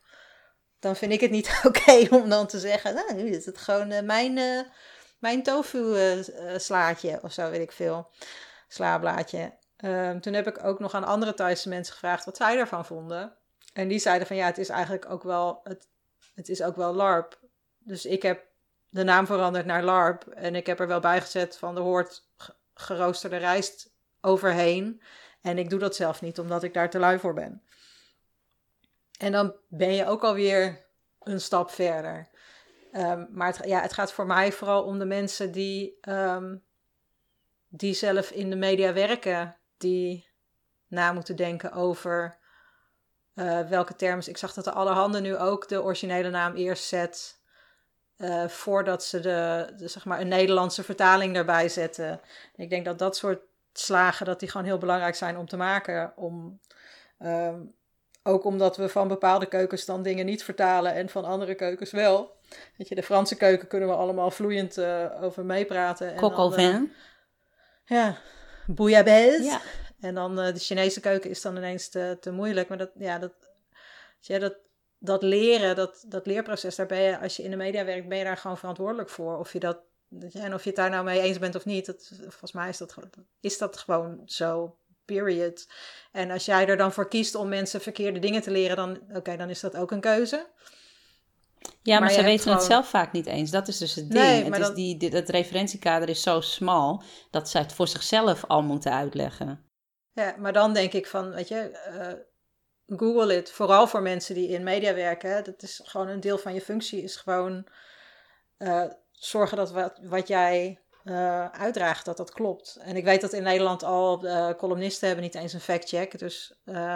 dan vind ik het niet [LAUGHS] oké om dan te zeggen, nou, nu is het gewoon uh, mijn, uh, mijn tofu uh, slaatje of zo, weet ik veel. Slaablaadje. Um, toen heb ik ook nog aan andere Thaise mensen gevraagd wat zij daarvan vonden. En die zeiden van ja, het is eigenlijk ook wel, het, het is ook wel LARP. Dus ik heb de naam veranderd naar LARP. En ik heb er wel bij gezet van er hoort geroosterde rijst overheen. En ik doe dat zelf niet, omdat ik daar te lui voor ben. En dan ben je ook alweer een stap verder. Um, maar het, ja, het gaat voor mij vooral om de mensen die, um, die zelf in de media werken, die na moeten denken over uh, welke termen. Ik zag dat de allerhande nu ook de originele naam eerst zet. Uh, voordat ze de, de, zeg maar een Nederlandse vertaling erbij zetten. Ik denk dat dat soort slagen dat die gewoon heel belangrijk zijn om te maken. Om um, ook omdat we van bepaalde keukens dan dingen niet vertalen en van andere keukens wel. weet je, de Franse keuken kunnen we allemaal vloeiend uh, over meepraten. Coq au vin. ja, bouillabaisse. Ja. En dan de Chinese keuken is dan ineens te, te moeilijk. Maar dat, ja, dat, ja, dat, dat leren, dat, dat leerproces, daar ben je, als je in de media werkt, ben je daar gewoon verantwoordelijk voor. Of je dat, en of je het daar nou mee eens bent of niet, dat, volgens mij is dat, is dat gewoon zo. Period. En als jij er dan voor kiest om mensen verkeerde dingen te leren, dan, oké, dan is dat ook een keuze. Ja, maar, ze weten het zelf vaak niet eens. Dat is dus het ding. Nee, het is die, dat referentiekader is zo smal dat ze het voor zichzelf al moeten uitleggen. Ja, maar dan denk ik van, weet je, uh, Google it. Vooral voor mensen die in media werken. Dat is gewoon een deel van je functie. Is gewoon uh, zorgen dat wat, wat jij uh, uitdraagt, dat dat klopt. En ik weet dat in Nederland al uh, columnisten hebben niet eens een fact-check. Dus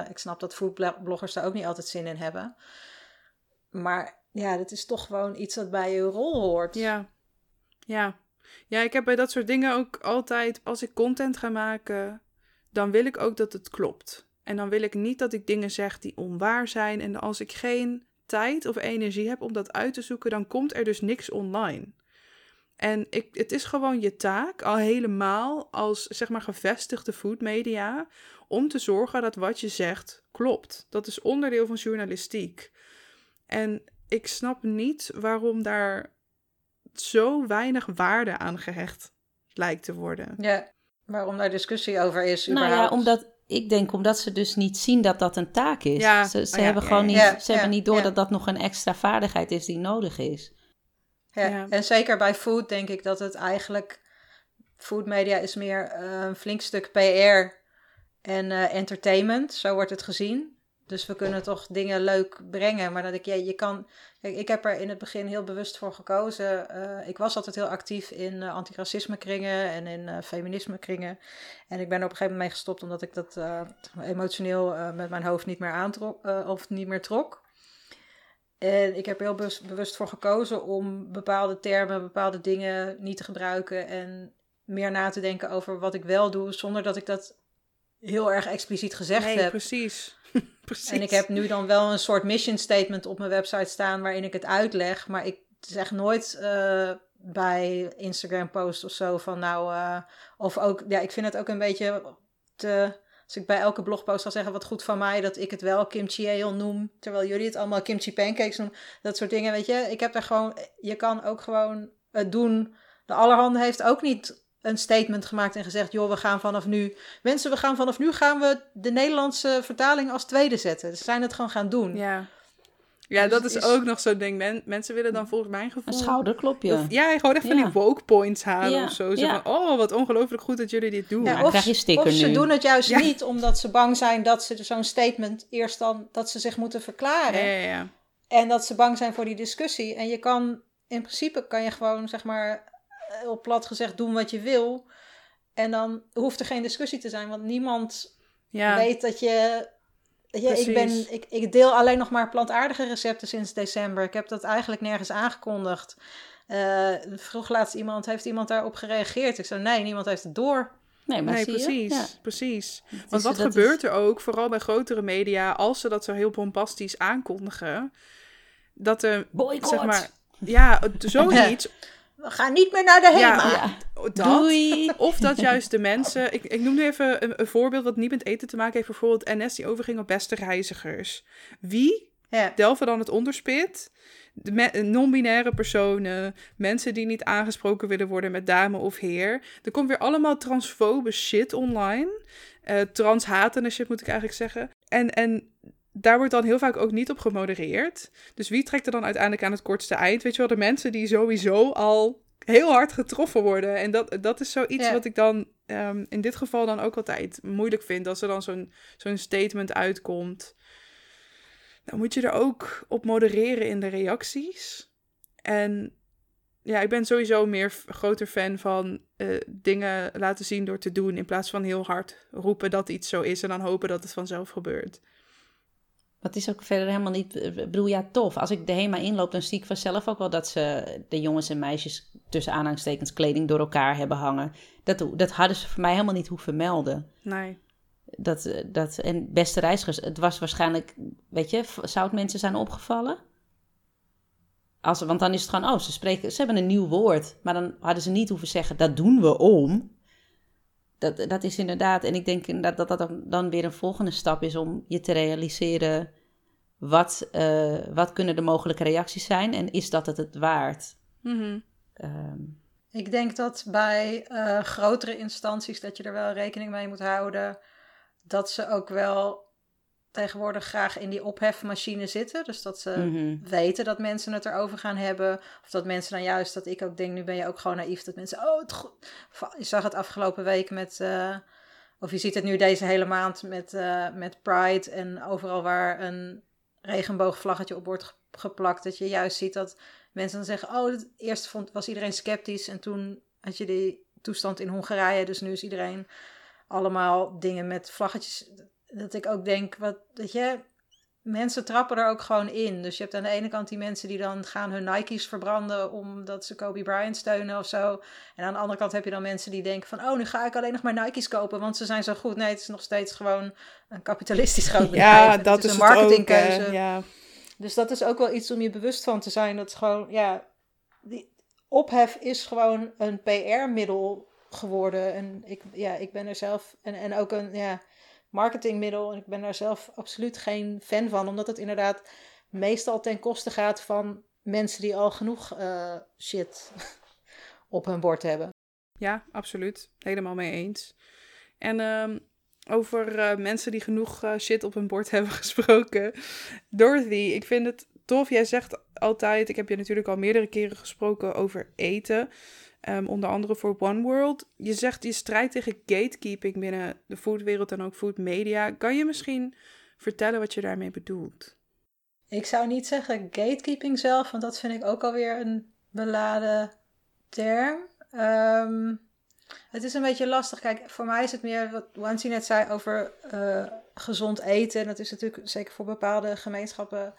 ik snap dat foodbloggers daar ook niet altijd zin in hebben. Maar ja, dat is toch gewoon iets dat bij je rol hoort. Ja, ja. Ja, ik heb bij dat soort dingen ook altijd, als ik content ga maken, dan wil ik ook dat het klopt. En dan wil ik niet dat ik dingen zeg die onwaar zijn. En als ik geen tijd of energie heb om dat uit te zoeken, dan komt er dus niks online. En ik, het is gewoon je taak, al helemaal als zeg maar gevestigde foodmedia, om te zorgen dat wat je zegt klopt. Dat is onderdeel van journalistiek. En ik snap niet waarom daar zo weinig waarde aan gehecht lijkt te worden. Ja, waarom daar discussie over is. Überhaupt. Nou ja, omdat ik denk omdat ze dus niet zien dat dat een taak is. Ja. Ze, ze oh hebben gewoon niet, ze hebben niet door dat dat nog een extra vaardigheid is die nodig is. Ja, en zeker bij food denk ik dat het eigenlijk... Food media is meer eh, een flink stuk PR en uh, entertainment. Zo wordt het gezien. Dus we kunnen toch dingen leuk brengen. Maar dat ik, ja, je kan. Kijk, ik heb er in het begin heel bewust voor gekozen. Uh, ik was altijd heel actief in uh, antiracisme kringen en in uh, feminisme kringen. En ik ben er op een gegeven moment mee gestopt omdat ik dat emotioneel met mijn hoofd niet meer aantrok of niet meer trok. En ik heb er heel bewust, bewust voor gekozen om bepaalde termen, bepaalde dingen niet te gebruiken en meer na te denken over wat ik wel doe, zonder dat ik dat heel erg expliciet gezegd nee, heb. Precies. precies. [LAUGHS] En ik heb nu dan wel een soort mission statement op mijn website staan waarin ik het uitleg, maar ik zeg nooit uh, bij Instagram post of zo van nou, uh, of ook, ja, ik vind het ook een beetje te, als ik bij elke blogpost ga zeggen wat goed van mij, dat ik het wel kimchi ale noem, terwijl jullie het allemaal kimchi pancakes noemen, dat soort dingen, weet je. Ik heb er gewoon, je kan ook gewoon het doen. De Allerhande heeft ook niet een statement gemaakt en gezegd: joh, we gaan vanaf nu. Mensen, we gaan vanaf nu gaan we de Nederlandse vertaling als tweede zetten. Ze zijn het gewoon gaan doen. Ja. Ja, dus dat is, ook nog zo'n ding. mensen willen dan volgens mijn gevoel... Een schouderklopje. ja, gewoon echt van die woke points halen of zo. Zo van, oh, wat ongelooflijk goed dat jullie dit doen. Ja, of, of ze doen het juist niet omdat ze bang zijn dat ze zo'n statement eerst dan... dat ze zich moeten verklaren. Ja, ja, En dat ze bang zijn voor die discussie. En je kan, in principe kan je gewoon, zeg maar op plat gezegd doen wat je wil. En dan hoeft er geen discussie te zijn, want niemand ja. weet dat je. je ik, ben, ik, ik deel alleen nog maar plantaardige recepten sinds december. Ik heb dat eigenlijk nergens aangekondigd. Uh, vroeg laatst iemand, heeft iemand daarop gereageerd? Ik zei, nee, niemand heeft het door. Nee, maar nee precies, precies. Want wat gebeurt er ook, vooral bij grotere media, als ze dat zo heel bombastisch aankondigen, dat er, Boycott. zeg maar, ja, [LAUGHS] zoiets we gaan niet meer naar de HEMA. Ja, dat, Doei. Of dat juist de mensen... Ik, ik noem nu even een, een, voorbeeld wat niet met eten te maken heeft. Bijvoorbeeld NS die overging op beste reizigers. Wie ja. delven dan het onderspit? non-binaire personen, mensen die niet aangesproken willen worden met dame of heer. Er komt weer allemaal transfobe shit online. Uh, transhatende shit moet ik eigenlijk zeggen. En, en daar wordt dan heel vaak ook niet op gemodereerd. Dus wie trekt er dan uiteindelijk aan het kortste eind? Weet je wel, de mensen die sowieso al heel hard getroffen worden. En dat, dat is zoiets wat ik dan ehm, in dit geval dan ook altijd moeilijk vind. Als er dan zo'n zo'n statement uitkomt. Dan moet je er ook op modereren in de reacties. En ja, ik ben sowieso meer groter fan van uh, dingen laten zien door te doen. In plaats van heel hard roepen dat iets zo is en dan hopen dat het vanzelf gebeurt. Dat is ook verder helemaal niet. Ik bedoel, ja, tof. Als ik de HEMA inloop, dan zie ik vanzelf ook wel dat ze de jongens en meisjes tussen aanhalingstekens kleding door elkaar hebben hangen. Dat, dat hadden ze voor mij helemaal niet hoeven melden. Nee. Dat, dat, en beste reizigers, het was waarschijnlijk, weet je, zou het mensen zijn opgevallen? Als, want dan is het gewoon, oh, ze, spreken, ze hebben een nieuw woord. Maar dan hadden ze niet hoeven zeggen, dat doen we om. Dat, dat is inderdaad, en ik denk dat dat, dat dan weer een volgende stap is om je te realiseren. Wat, uh, wat kunnen de mogelijke reacties zijn en is dat het het waard? Mm um, ik denk dat bij uh, grotere instanties dat je er wel rekening mee moet houden. Dat ze ook wel tegenwoordig graag in die ophefmachine zitten. Dus dat ze Mhm. weten dat mensen het erover gaan hebben. Of dat mensen dan juist, dat ik ook denk, nu ben je ook gewoon naïef. Dat mensen, oh, het goed. Je zag het afgelopen week met, eh, of je ziet het nu deze hele maand met, eh, met Pride. En overal waar een regenboogvlaggetje op wordt ge- geplakt. Dat je juist ziet dat mensen dan zeggen, oh, eerst vond, was iedereen sceptisch. En toen had je die toestand in Hongarije. Dus nu is iedereen allemaal dingen met vlaggetjes. Dat ik ook denk, wat, dat je, mensen trappen er ook gewoon in. Dus je hebt aan de ene kant die mensen die dan gaan hun Nike's verbranden omdat ze Kobe Bryant steunen of zo. En aan de andere kant heb je dan mensen die denken van, oh, nu ga ik alleen nog maar Nike's kopen, want ze zijn zo goed. Nee, het is nog steeds gewoon een kapitalistisch groot bedrijf. Ja, Het dat is, een ook, marketingkeuze. ja. Dus dat is ook wel iets om je bewust van te zijn. Dat is gewoon, ja, die ophef is gewoon een PR-middel geworden. En ik, ja, ik ben er zelf, en, en ook een ja, marketingmiddel. En ik ben daar zelf absoluut geen fan van, omdat het inderdaad meestal ten koste gaat van mensen die al genoeg eh, shit [LAUGHS] op hun bord hebben. Ja, absoluut. Helemaal mee eens. En ehm, over eh, mensen die genoeg eh, shit op hun bord [LAUGHS] hebben gesproken. Dorothy, ik vind het tof. Jij zegt altijd, ik heb je natuurlijk al meerdere keren gesproken over eten. Ehm, onder andere voor One World. Je zegt je strijdt tegen gatekeeping binnen de foodwereld en ook food media. Kan je misschien vertellen wat je daarmee bedoelt? Ik zou niet zeggen gatekeeping zelf, want dat vind ik ook alweer een beladen term. Ehm, het is een beetje lastig. Kijk, voor mij is het meer wat Wansi net zei over eh, gezond eten. En dat is natuurlijk zeker voor bepaalde gemeenschappen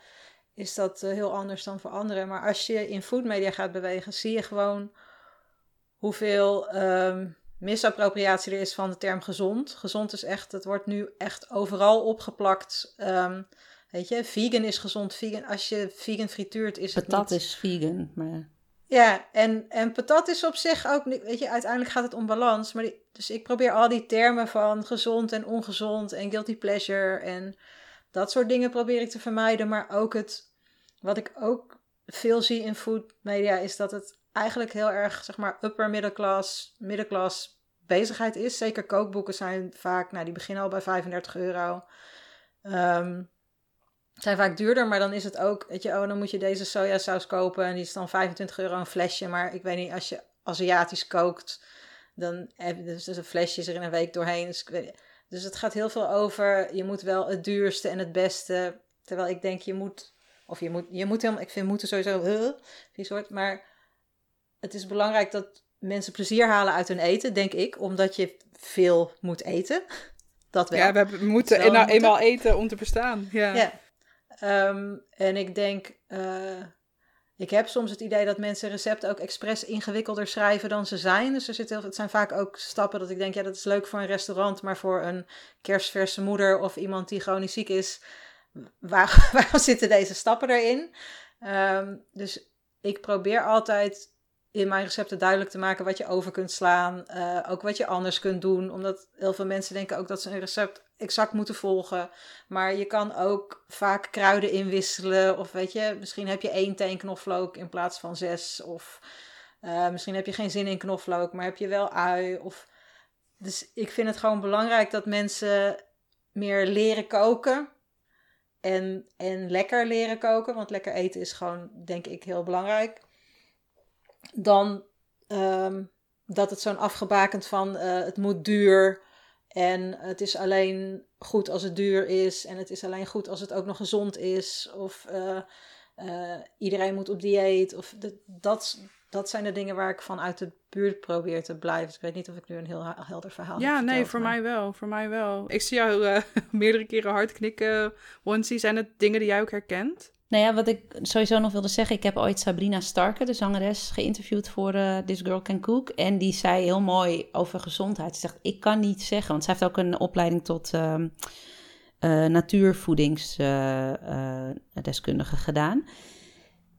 is dat eh, heel anders dan voor anderen. Maar als je in foodmedia gaat bewegen, zie je gewoon hoeveel ehm, misappropriatie er is van de term gezond. Gezond is echt, het wordt nu echt overal opgeplakt. Ehm, weet je, vegan is gezond. Vegan, als je vegan frituurt, is het Patat niet... is vegan, maar... Ja, en, en patat is op zich ook weet je, uiteindelijk gaat het om balans. Maar die, dus ik probeer al die termen van gezond en ongezond en guilty pleasure en dat soort dingen probeer ik te vermijden. Maar ook het, wat ik ook veel zie in food media, is dat het eigenlijk heel erg, zeg maar, upper middelklas, middelklas bezigheid is. Zeker kookboeken zijn vaak, nou, die beginnen al bij 35 euro. Ehm, zijn vaak duurder, maar dan is het ook, weet je, oh, dan moet je deze sojasaus kopen en die is dan 25 euro een flesje. Maar ik weet niet, als je Aziatisch kookt, dan heb je dus, dus een flesje er in een week doorheen. Dus, dus het gaat heel veel over, je moet wel het duurste en het beste. Terwijl ik denk, je moet, of je moet, je moet helemaal, ik vind moeten sowieso, uh, die soort, maar het is belangrijk dat mensen plezier halen uit hun eten, denk ik, omdat je veel moet eten. [LAUGHS] Dat wel. Ja, we, moeten nou, moeten. eenmaal eten om te bestaan. Ja. Ja. Ehm, en ik denk, eh, ik heb soms het idee dat mensen recepten ook expres ingewikkelder schrijven dan ze zijn. Dus er zit heel, het zijn vaak ook stappen dat ik denk, ja, dat is leuk voor een restaurant, maar voor een kerstverse moeder of iemand die chronisch ziek is, waar, [LAUGHS] waarom zitten deze stappen erin? Ehm, dus ik probeer altijd in mijn recepten duidelijk te maken wat je over kunt slaan. eh, ook wat je anders kunt doen. Omdat heel veel mensen denken ook dat ze een recept exact moeten volgen. Maar je kan ook vaak kruiden inwisselen. Of weet je, misschien heb je één teen knoflook in plaats van zes. Of uh, misschien heb je geen zin in knoflook, maar heb je wel ui. Of... Dus ik vind het gewoon belangrijk dat mensen meer leren koken. En, en lekker leren koken. Want lekker eten is gewoon, denk ik, heel belangrijk dan um, dat het zo'n afgebakend van uh, het moet duur en het is alleen goed als het duur is en het is alleen goed als het ook nog gezond is of uh, uh, iedereen moet op dieet of de, dat, dat zijn de dingen waar ik van uit de buurt probeer te blijven. Ik weet niet of ik nu een heel helder verhaal ja, heb. Ja, nee, voor maar... mij wel. Voor mij wel. Ik zie jou [LAUGHS] meerdere keren hard knikken, Wansie. Zijn het dingen die jij ook herkent? Nou ja, wat ik sowieso nog wilde zeggen. Ik heb ooit Sabrina Starke, de zangeres, geïnterviewd voor uh, This Girl Can Cook. En die zei heel mooi over gezondheid. Ze zegt, ik kan niet zeggen, want zij heeft ook een opleiding tot uh, uh, natuurvoedingsdeskundige gedaan.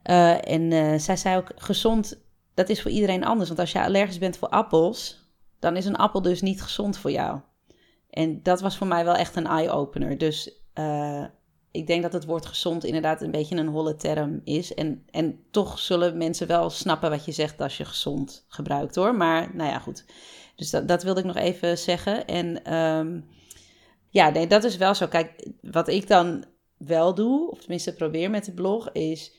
Eh, en eh, zij zei ook, gezond, dat is voor iedereen anders. Want als je allergisch bent voor appels, dan is een appel dus niet gezond voor jou. En dat was voor mij wel echt een eye-opener. Dus ik denk dat het woord gezond inderdaad een beetje een holle term is. En, en toch zullen mensen wel snappen wat je zegt als je gezond gebruikt hoor. Maar nou ja, goed. Dus dat, dat wilde ik nog even zeggen. En um, ja, nee, dat is wel zo. Kijk, wat ik dan wel doe, of tenminste probeer met de blog, is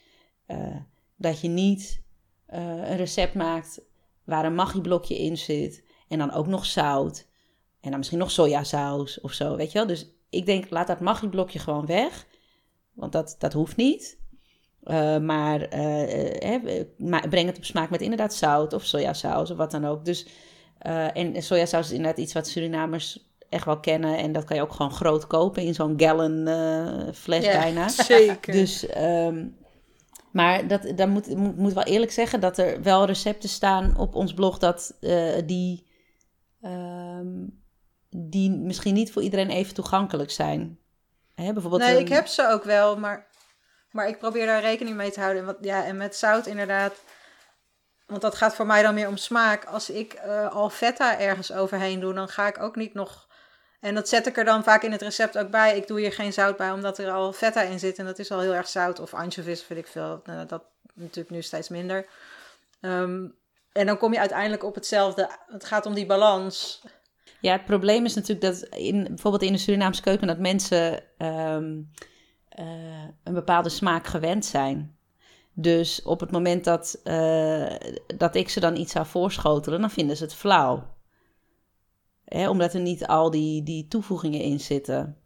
uh, dat je niet uh, een recept maakt waar een magieblokje in zit. En dan ook nog zout. En dan misschien nog sojasaus of zo, weet je wel. Dus ik denk, laat dat magieblokje gewoon weg. Want dat, dat hoeft niet. Uh, maar uh, breng het op smaak met inderdaad zout of sojasaus of wat dan ook. Dus, en sojasaus is inderdaad iets wat Surinamers echt wel kennen. En dat kan je ook gewoon groot kopen in zo'n gallon fles ja, bijna. [LAUGHS] Zeker. Dus, um, maar dat, dan moet, moet, moet wel eerlijk zeggen dat er wel recepten staan op ons blog dat die... Um, die misschien niet voor iedereen even toegankelijk zijn. Hè, bijvoorbeeld nee, ik heb ze ook wel, maar, maar ik probeer daar rekening mee te houden. En, wat, ja, en met zout inderdaad, want dat gaat voor mij dan meer om smaak. Als ik uh, al feta ergens overheen doe, dan ga ik ook niet nog... En dat zet ik er dan vaak in het recept ook bij. Ik doe hier geen zout bij, omdat er al feta in zit. En dat is al heel erg zout. Of anchovies, vind ik veel. Nou, dat natuurlijk nu steeds minder. Um, en dan kom je uiteindelijk op hetzelfde. Het gaat om die balans. Ja, het probleem is natuurlijk dat in, bijvoorbeeld in de Surinaamse keuken dat mensen um, uh, een bepaalde smaak gewend zijn. Dus op het moment dat, uh, dat ik ze dan iets zou voorschotelen, dan vinden ze het flauw. Hè, omdat er niet al die, die toevoegingen in zitten.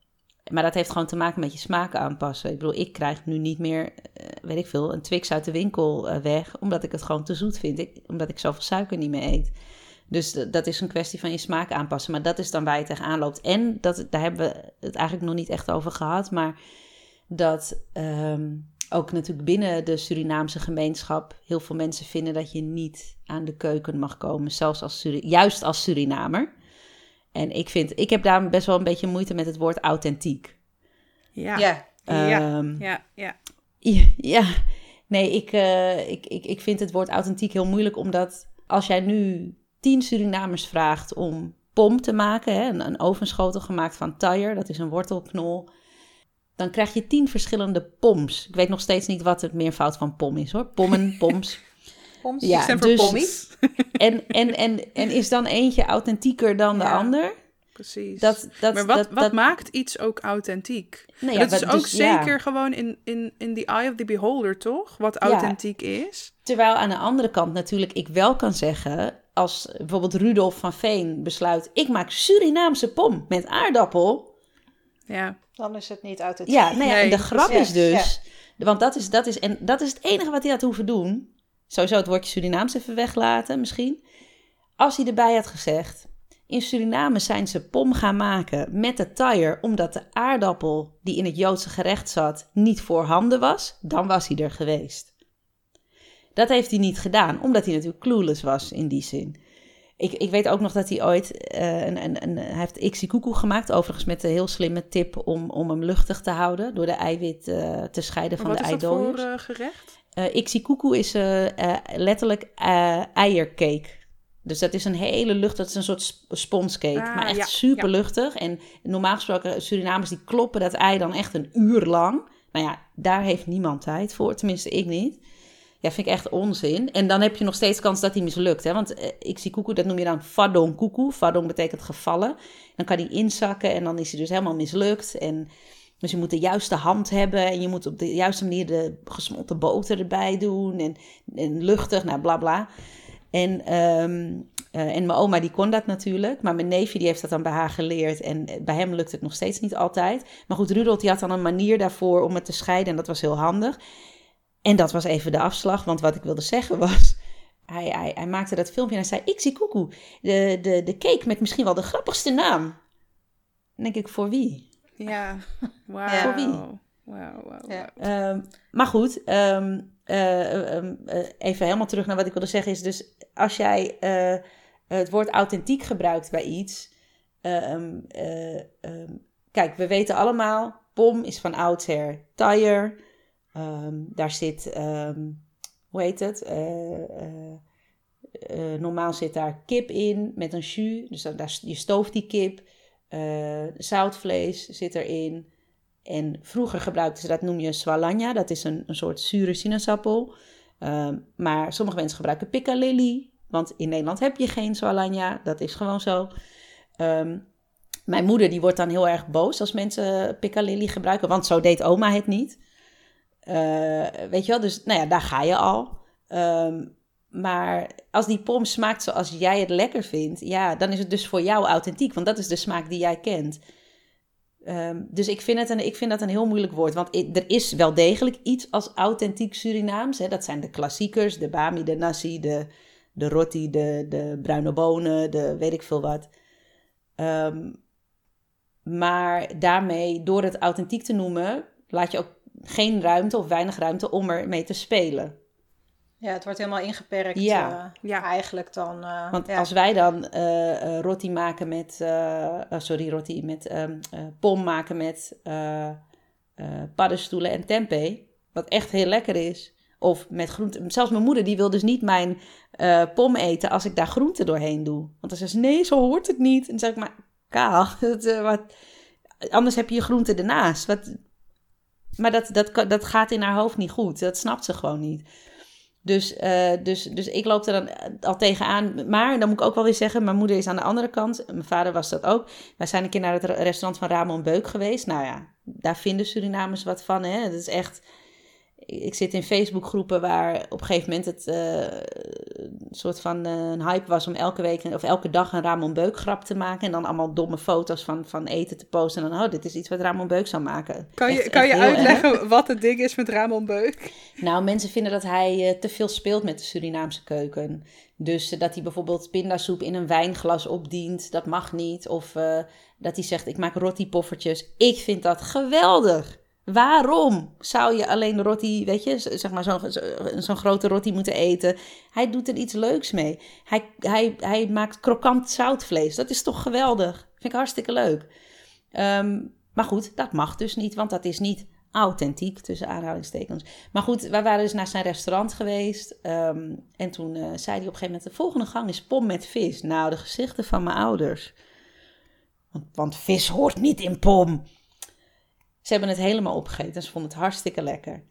Maar dat heeft gewoon te maken met je smaak aanpassen. Ik bedoel, ik krijg nu niet meer, uh, weet ik veel, een Twix uit de winkel weg, omdat ik het gewoon te zoet vind. Omdat ik zoveel suiker niet meer eet. Dus dat is een kwestie van je smaak aanpassen. Maar dat is dan waar je tegenaan loopt. En dat, daar hebben we het eigenlijk nog niet echt over gehad. Maar dat um, ook natuurlijk binnen de Surinaamse gemeenschap heel veel mensen vinden dat je niet aan de keuken mag komen. Zelfs als juist als Surinamer. En ik vind, ik heb daar best wel een beetje moeite met het woord authentiek. Ja. Ja. Um, ja. ja. ja. Ja. Nee, ik, uh, ik, ik, ik vind het woord authentiek heel moeilijk, omdat als jij nu tien Surinamers vraagt om pom te maken, hè, een, een ovenschotel gemaakt van tire, dat is een wortelknol, dan krijg je tien verschillende poms. Ik weet nog steeds niet wat het meervoud van pom is hoor. Pommen, [LAUGHS] poms. poms ja, zijn dus, pommies. En, en, en, en is dan eentje authentieker dan de ander? Precies. Dat, dat, maar wat, dat, wat maakt iets ook authentiek? Nee, ja, dat is ook dus, zeker gewoon in, in, in the eye of the beholder, toch? Wat authentiek is. Terwijl aan de andere kant natuurlijk ik wel kan zeggen als bijvoorbeeld Rudolf van Veen besluit: ik maak Surinaamse pom met aardappel. Ja. Dan is het niet het. Ja, nou ja, en de grap is dus, want dat is, dat, is, en dat is het enige wat hij had hoeven doen. Sowieso het woordje Surinaams even weglaten, misschien. Als hij erbij had gezegd: in Suriname zijn ze pom gaan maken met de tire, omdat de aardappel die in het Joodse gerecht zat niet voorhanden was, dan was hij er geweest. Dat heeft hij niet gedaan, omdat hij natuurlijk clueless was in die zin. Ik, ik weet ook nog dat hij ooit uh, een, een, een, hij heeft Ixikuku gemaakt, overigens met een heel slimme tip om, om hem luchtig te houden, door de eiwit uh, te scheiden van de eidooiers. Wat is dat voor uh, gerecht? Uh, is letterlijk eiercake. Dus dat is een hele lucht, dat is een soort sponscake, ah, maar echt ja, super luchtig. En normaal gesproken, Surinamers die kloppen dat ei dan echt een uur lang. Nou ja, daar heeft niemand tijd voor, tenminste ik niet. Ja, vind ik echt onzin. En dan heb je nog steeds kans dat hij mislukt. Hè? Want eh, ik zie koekoe, dat noem je dan fadong koekoe. Fadong betekent gevallen. Dan kan hij inzakken en dan is hij dus helemaal mislukt. En, dus je moet de juiste hand hebben. En je moet op de juiste manier de gesmolten boter erbij doen. En, en luchtig, nou bla bla. En, um, uh, en mijn oma die kon dat natuurlijk. Maar mijn neefje die heeft dat dan bij haar geleerd. En bij hem lukt het nog steeds niet altijd. Maar goed, Rudolf die had dan een manier daarvoor om het te scheiden. En dat was heel handig. En dat was even de afslag, want wat ik wilde zeggen [LAUGHS] was... Hij, hij, hij maakte dat filmpje en hij zei... Ik zie koekoe, de, de, de cake met misschien wel de grappigste naam. Dan denk ik, voor wie? Ja, wow. [LAUGHS] Voor wie? Wow, wow, Ja. Um, maar goed, um, uh, um, uh, even helemaal terug naar wat ik wilde zeggen is dus... Als jij het woord authentiek gebruikt bij iets... kijk, we weten allemaal, pom is van oudsher tire... Ehm, daar zit, ehm, hoe heet het? normaal zit daar kip in met een jus. Dus daar, je stooft die kip. zoutvlees zit erin. En vroeger gebruikten ze dat, noem je swalanja. Dat is een, een soort zure sinaasappel. Ehm, maar sommige mensen gebruiken piccalilli. Want in Nederland heb je geen swalanja. Dat is gewoon zo. Ehm, mijn moeder die wordt dan heel erg boos als mensen piccalilli gebruiken. Want zo deed oma het niet. Uh, weet je wel, dus nou ja, daar ga je al. Ehm, maar als die pom smaakt zoals jij het lekker vindt, ja, dan is het dus voor jou authentiek. Want dat is de smaak die jij kent. Ehm, dus ik vind, het een, ik vind dat een heel moeilijk woord. Want er is wel degelijk iets als authentiek Surinaams. Hè? Dat zijn de klassiekers, de bami, de nasi, de, de roti, de, de bruine bonen, de weet ik veel wat. Ehm, maar daarmee, door het authentiek te noemen, laat je ook geen ruimte of weinig ruimte om ermee te spelen. Ja, het wordt helemaal ingeperkt. Ja, uh, ja. eigenlijk dan. Uh, Want als wij dan uh, roti maken met, sorry, roti met um, pom maken met paddenstoelen en tempeh, wat echt heel lekker is. Of met groente. Zelfs mijn moeder die wil dus niet mijn pom eten als ik daar groente doorheen doe. Want dan zegt ze, nee, zo hoort het niet. En dan zeg ik, maar kaal, [LAUGHS] wat, anders heb je je groente ernaast. Wat, maar dat, dat, dat gaat in haar hoofd niet goed. Dat snapt ze gewoon niet. Dus, uh, dus, dus ik loop er dan al tegenaan. Maar dan moet ik ook wel weer zeggen, mijn moeder is aan de andere kant. Mijn vader was dat ook. Wij zijn een keer naar het restaurant van Ramon Beuk geweest. Nou ja, daar vinden Surinamers wat van. Hè? Dat is echt ik zit in Facebookgroepen waar op een gegeven moment het uh, een soort van uh, een hype was om elke week of elke dag een Ramon Beuk grap te maken. En dan allemaal domme foto's van, van eten te posten. En dan, oh, dit is iets wat Ramon Beuk zou maken. Kan je, kan je uitleggen wat het ding is met Ramon Beuk? Nou, mensen vinden dat hij uh, te veel speelt met de Surinaamse keuken. Dus dat hij bijvoorbeeld pindasoep in een wijnglas opdient, dat mag niet. Of dat hij zegt, ik maak roti poffertjes. Ik vind dat geweldig. Waarom zou je alleen roti, weet je, zeg maar zo'n grote roti moeten eten? Hij doet er iets leuks mee. Hij, hij, hij maakt krokant zoutvlees. Dat is toch geweldig? Vind ik hartstikke leuk. Ehm, maar goed, dat mag dus niet, want dat is niet authentiek, tussen aanhalingstekens. Maar goed, wij waren dus naar zijn restaurant geweest. Ehm, en toen uh, zei hij op een gegeven moment, de volgende gang is pom met vis. Nou, de gezichten van mijn ouders. Want, want vis hoort niet in pom. Ze hebben het helemaal opgegeten. Ze vonden het hartstikke lekker.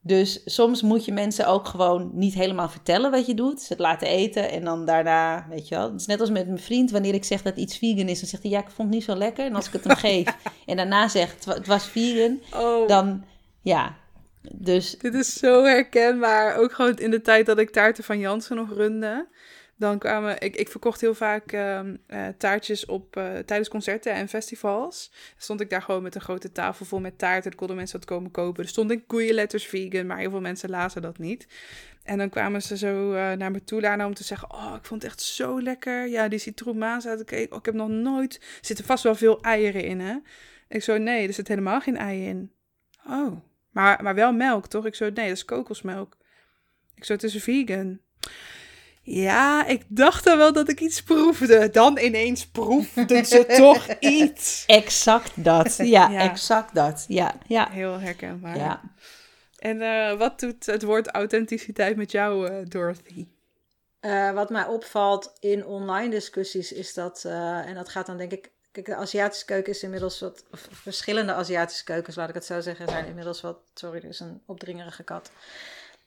Dus soms moet je mensen ook gewoon niet helemaal vertellen wat je doet. Ze het laten eten en dan daarna, weet je wel. Het is net als met mijn vriend, wanneer ik zeg dat iets vegan is, dan zegt hij ja, ik vond het niet zo lekker. En als ik het hem [LAUGHS] geef en daarna zegt het was vegan, oh. dan ja. Dus... Dit is zo herkenbaar. Ook gewoon in de tijd dat ik taarten van Jansen nog runde. Dan kwamen, ik, ik verkocht heel vaak ehm, eh, taartjes op, uh, tijdens concerten en festivals. Stond ik daar gewoon met een grote tafel vol met taarten. Dan konden mensen wat komen kopen. Er stond in letters vegan, maar heel veel mensen lazen dat niet. En dan kwamen ze zo uh, naar me toe daarna om te zeggen: Oh, ik vond het echt zo lekker. Ja, die citroenmaas uit ik, oh, ik heb nog nooit. Er zitten vast wel veel eieren in, hè? Ik zo: Nee, er zit helemaal geen ei in. Oh, maar, maar wel melk, toch? Ik zo: Nee, dat is kokosmelk. Ik zo: Het is vegan. Ja, ik dacht dan wel dat ik iets proefde. Dan ineens proefden ze [LAUGHS] toch iets. Exact dat. Ja, exact dat. Ja, ja. Heel herkenbaar. Ja. En uh, wat doet het woord authenticiteit met jou, uh, Dorothy? Uh, wat mij opvalt in online discussies is dat, en dat gaat dan denk ik Kijk, de Aziatische keuken is inmiddels wat. verschillende Aziatische keukens, laat ik het zo zeggen, zijn inmiddels wat. Sorry, er is een opdringerige kat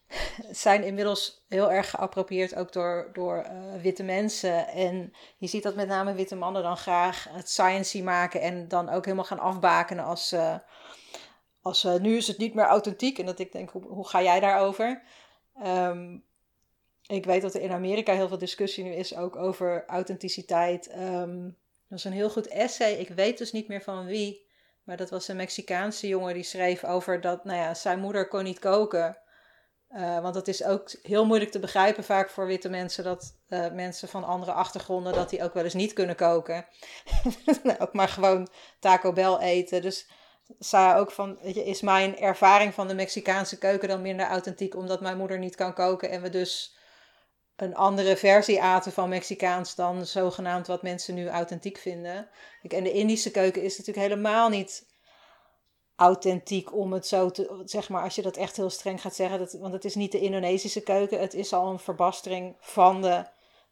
[LAUGHS] zijn inmiddels heel erg geappropieerd ook door, door uh, witte mensen. En je ziet dat met name witte mannen dan graag het sciency maken en dan ook helemaal gaan afbakenen als, uh, als uh, nu is het niet meer authentiek. En dat ik denk, hoe, hoe ga jij daarover? Um, ik weet dat er in Amerika heel veel discussie nu is ook over authenticiteit. Um, dat is een heel goed essay. Ik weet dus niet meer van wie. Maar dat was een Mexicaanse jongen die schreef over dat, nou ja, zijn moeder kon niet koken. Uh, want het is ook heel moeilijk te begrijpen vaak voor witte mensen dat uh, mensen van andere achtergronden dat die ook wel eens niet kunnen koken. [LAUGHS] Nou, ook maar gewoon Taco Bell eten. Dus zei ook van, is mijn ervaring van de Mexicaanse keuken dan minder authentiek omdat mijn moeder niet kan koken en we dus een andere versie aten van Mexicaans dan zogenaamd wat mensen nu authentiek vinden. En de Indische keuken is natuurlijk helemaal niet authentiek om het zo te, zeg maar, als je dat echt heel streng gaat zeggen, dat, want het is niet de Indonesische keuken, het is al een verbastering van de,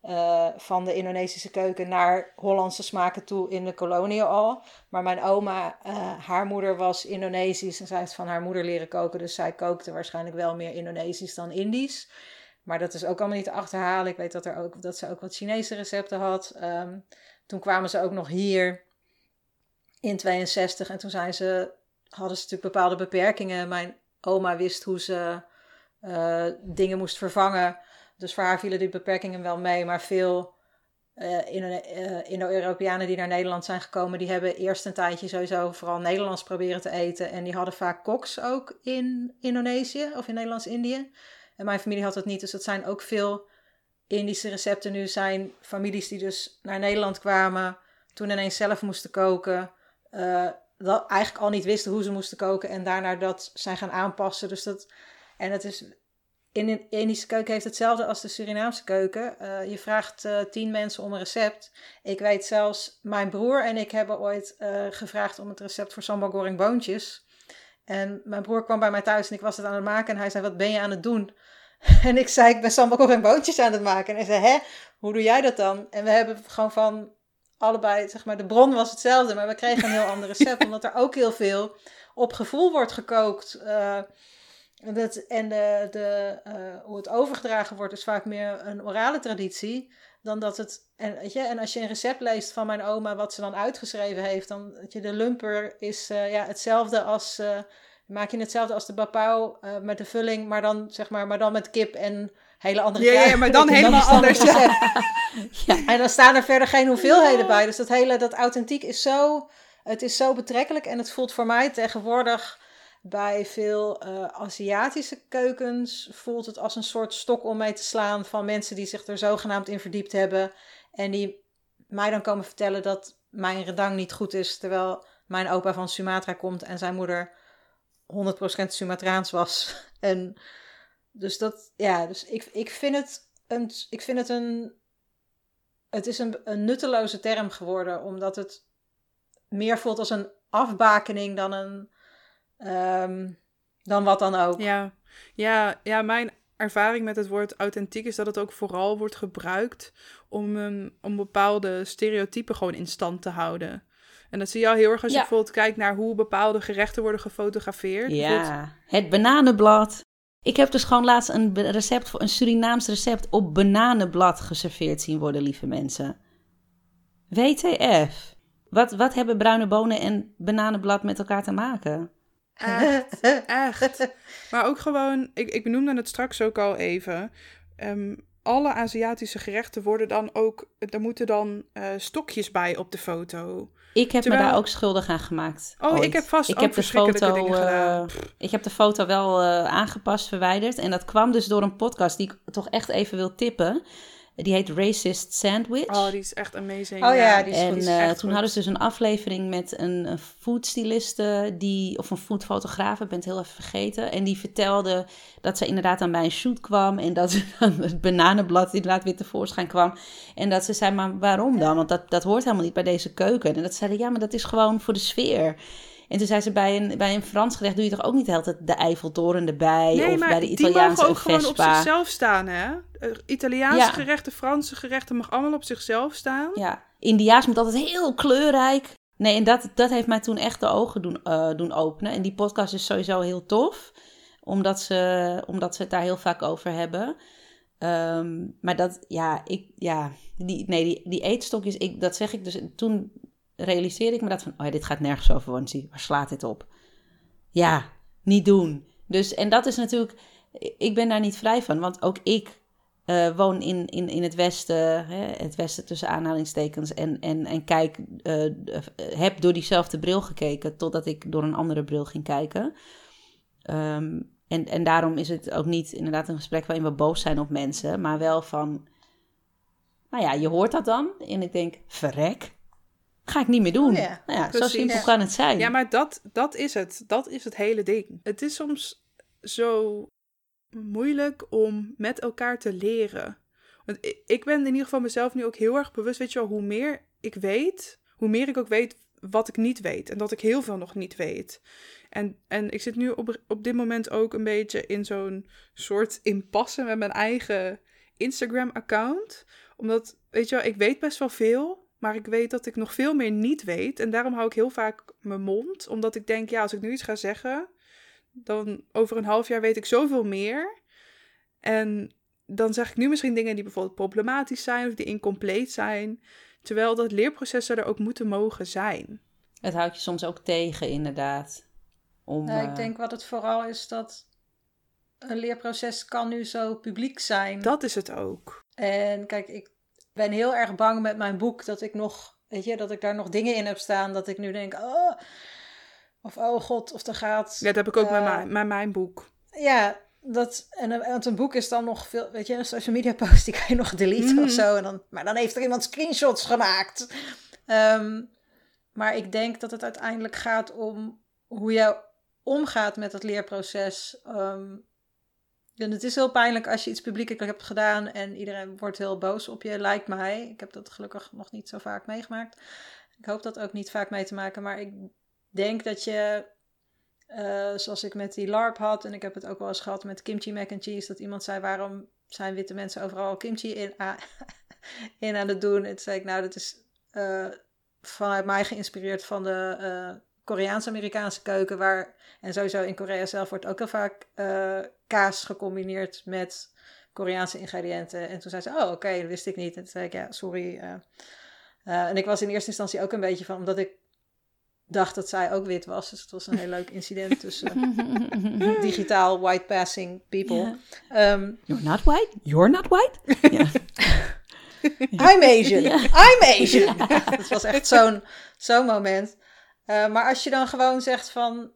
uh, van de Indonesische keuken naar Hollandse smaken toe in de koloniën al. Maar mijn oma, uh, haar moeder was Indonesisch en zij heeft van haar moeder leren koken, dus zij kookte waarschijnlijk wel meer Indonesisch dan Indisch. Maar dat is ook allemaal niet te achterhalen. Ik weet dat, er ook, dat ze ook wat Chinese recepten had. Um, toen kwamen ze ook nog hier in 62 en toen zijn ze hadden ze natuurlijk bepaalde beperkingen. Mijn oma wist hoe ze uh, dingen moest vervangen. Dus voor haar vielen die beperkingen wel mee. Maar veel uh, Indo-Europeanen die naar Nederland zijn gekomen, die hebben eerst een tijdje sowieso vooral Nederlands proberen te eten. En die hadden vaak koks ook in Indonesië of in Nederlands-Indië. En mijn familie had het niet. Dus dat zijn ook veel Indische recepten nu. Zijn families die dus naar Nederland kwamen, toen ineens zelf moesten koken. Dat eigenlijk al niet wisten hoe ze moesten koken en daarna dat zijn gaan aanpassen. Dus dat, en het is, in de Indische keuken heeft hetzelfde als de Surinaamse keuken. Uh, je vraagt uh, tien mensen om een recept. Ik weet zelfs, mijn broer en ik hebben ooit uh, gevraagd om het recept voor sambal goreng boontjes. En mijn broer kwam bij mij thuis en ik was het aan het maken en hij zei, wat ben je aan het doen? [LAUGHS] En ik zei, ik ben sambal goreng boontjes aan het maken. En hij zei, hè, hoe doe jij dat dan? En we hebben gewoon van allebei, zeg maar, de bron was hetzelfde, maar we kregen een heel ander recept, [LAUGHS] omdat er ook heel veel op gevoel wordt gekookt. Uh, dat, en de, de, uh, hoe het overgedragen wordt is vaak meer een orale traditie dan dat het. En, weet je, en als je een recept leest van mijn oma, wat ze dan uitgeschreven heeft, dan dat je de lumper is uh, ja, hetzelfde als. maak je hetzelfde als de bapau met de vulling, maar dan, zeg maar, maar dan met kip en hele andere ja, ja, maar dan helemaal anders. [LAUGHS] ja. En dan staan er verder geen hoeveelheden bij. Dus dat hele, dat authentiek is zo, het is zo betrekkelijk. En het voelt voor mij tegenwoordig bij veel uh, Aziatische keukens, voelt het als een soort stok om mee te slaan van mensen die zich er zogenaamd in verdiept hebben. En die mij dan komen vertellen dat mijn redang niet goed is. Terwijl mijn opa van Sumatra komt en zijn moeder 100% Sumatraans was. [LAUGHS] En dus dat, ja, dus ik, ik vind het een, ik vind het een, het is een, een nutteloze term geworden, omdat het meer voelt als een afbakening dan een, um, dan wat dan ook. Ja, ja, ja, mijn ervaring met het woord authentiek is dat het ook vooral wordt gebruikt om, um, om bepaalde stereotypen gewoon in stand te houden. En dat zie je al heel erg als je bijvoorbeeld kijkt naar hoe bepaalde gerechten worden gefotografeerd. Ja, het bananenblad. Ik heb dus gewoon laatst een recept voor een Surinaams recept op bananenblad geserveerd zien worden, lieve mensen. WTF. Wat, wat hebben bruine bonen en bananenblad met elkaar te maken? Echt, [LAUGHS] echt. Maar ook gewoon, ik, ik benoemde het straks ook al even. Um, alle Aziatische gerechten worden dan ook, er moeten dan uh, stokjes bij op de foto. Ik heb me daar ook schuldig aan gemaakt. Oh, ooit. ik heb vast ik heb de foto, uh, Ik heb de foto wel uh, aangepast, verwijderd. En dat kwam dus door een podcast die ik toch echt even wil tippen. Die heet Racist Sandwich. Oh, die is echt amazing. Oh ja, die is En goed. uh, toen hadden ze dus een aflevering met een, een foodstyliste, die, of een foodfotograaf, ik ben het heel even vergeten. En die vertelde dat ze inderdaad aan bij een shoot kwam en dat het bananenblad inderdaad weer tevoorschijn kwam. En dat ze zei, maar waarom dan? Want dat, dat hoort helemaal niet bij deze keuken. En dat zeiden, ja, maar dat is gewoon voor de sfeer. En toen zei ze, bij een, bij een Frans gerecht doe je toch ook niet altijd de Eiffeltoren erbij? Nee, of maar bij de die Italiaanse mogen ook gewoon op zichzelf staan, hè? Uh, Italiaanse Ja. gerechten, Franse gerechten mag allemaal op zichzelf staan. Ja, Indiaas moet altijd heel kleurrijk. Nee, en dat, dat heeft mij toen echt de ogen doen, eh, doen openen. En die podcast is sowieso heel tof, omdat ze, omdat ze het daar heel vaak over hebben. Ehm, maar dat, ja, ik, ja, die, nee, die, die eetstokjes, ik, dat zeg ik dus. Toen realiseerde ik me dat van, oh ja, dit gaat nergens over, Wansi. Waar slaat dit op? Ja, niet doen. Dus, en dat is natuurlijk, ik ben daar niet vrij van, want ook ik uh, woon in, in, in het Westen, hè, het Westen tussen aanhalingstekens, en, en, en kijk, uh, heb door diezelfde bril gekeken totdat ik door een andere bril ging kijken. Um, en, en daarom is het ook niet inderdaad een gesprek waarin we boos zijn op mensen, maar wel van, nou ja, je hoort dat dan en ik denk, verrek, ga ik niet meer doen. Oh ja, nou ja, zo simpel Ja. kan het zijn. Ja, maar dat, dat is het. Dat is het hele ding. Het is soms zo moeilijk om met elkaar te leren. Want ik, ik ben in ieder geval mezelf nu ook heel erg bewust, weet je wel, hoe meer ik weet, hoe meer ik ook weet wat ik niet weet. En dat ik heel veel nog niet weet. En, en ik zit nu op, op dit moment ook een beetje in zo'n soort impasse met mijn eigen Instagram-account. Omdat, weet je wel, ik weet best wel veel, maar ik weet dat ik nog veel meer niet weet. En daarom hou ik heel vaak mijn mond, omdat ik denk, ja, als ik nu iets ga zeggen, dan over een half jaar weet ik zoveel meer. En dan zeg ik nu misschien dingen die bijvoorbeeld problematisch zijn of die incompleet zijn. Terwijl dat leerprocessen er ook moeten mogen zijn. Het houdt je soms ook tegen, inderdaad. Om, Nou, ik eh, denk wat het vooral is dat een leerproces kan nu zo publiek zijn. Dat is het ook. En kijk, ik ben heel erg bang met mijn boek dat ik nog, weet je, dat ik daar nog dingen in heb staan dat ik nu denk, oh, of oh god, of er gaat. Ja, dat heb ik ook met, Eh, mijn, met mijn boek. Ja, dat, en een- want een boek is dan nog veel, weet je, een social media post die kan je nog deleten of zo. En dan, maar dan heeft er iemand screenshots gemaakt. Ehm, maar ik denk dat het uiteindelijk gaat om hoe je omgaat met het leerproces. Ehm, en het is heel pijnlijk als je iets publiekelijk hebt gedaan en iedereen wordt heel boos op je, lijkt mij. Ik heb dat gelukkig nog niet zo vaak meegemaakt. Ik hoop dat ook niet vaak mee te maken, maar ik denk dat je, eh, zoals ik met die LARP had, en ik heb het ook wel eens gehad met kimchi mac and cheese, dat iemand zei, waarom zijn witte mensen overal kimchi in, [LAUGHS] in aan het doen? En toen zei ik, nou, dat is eh, vanuit mij geïnspireerd van de eh, Koreaans-Amerikaanse keuken, waar, en sowieso in Korea zelf wordt ook heel vaak eh, kaas gecombineerd met Koreaanse ingrediënten. En toen zei ze, oh, oké, dat wist ik niet. En toen zei ik, ja, sorry. eh. Eh, en ik was in eerste instantie ook een beetje van, omdat ik dacht dat zij ook wit was. Dus het was een heel leuk incident tussen [LAUGHS] digitaal white passing people. Ehm, You're not white? You're not white? [LAUGHS] I'm Asian. I'm Asian. Dat [LAUGHS] was echt zo'n zo'n moment. Eh, maar als je dan gewoon zegt van...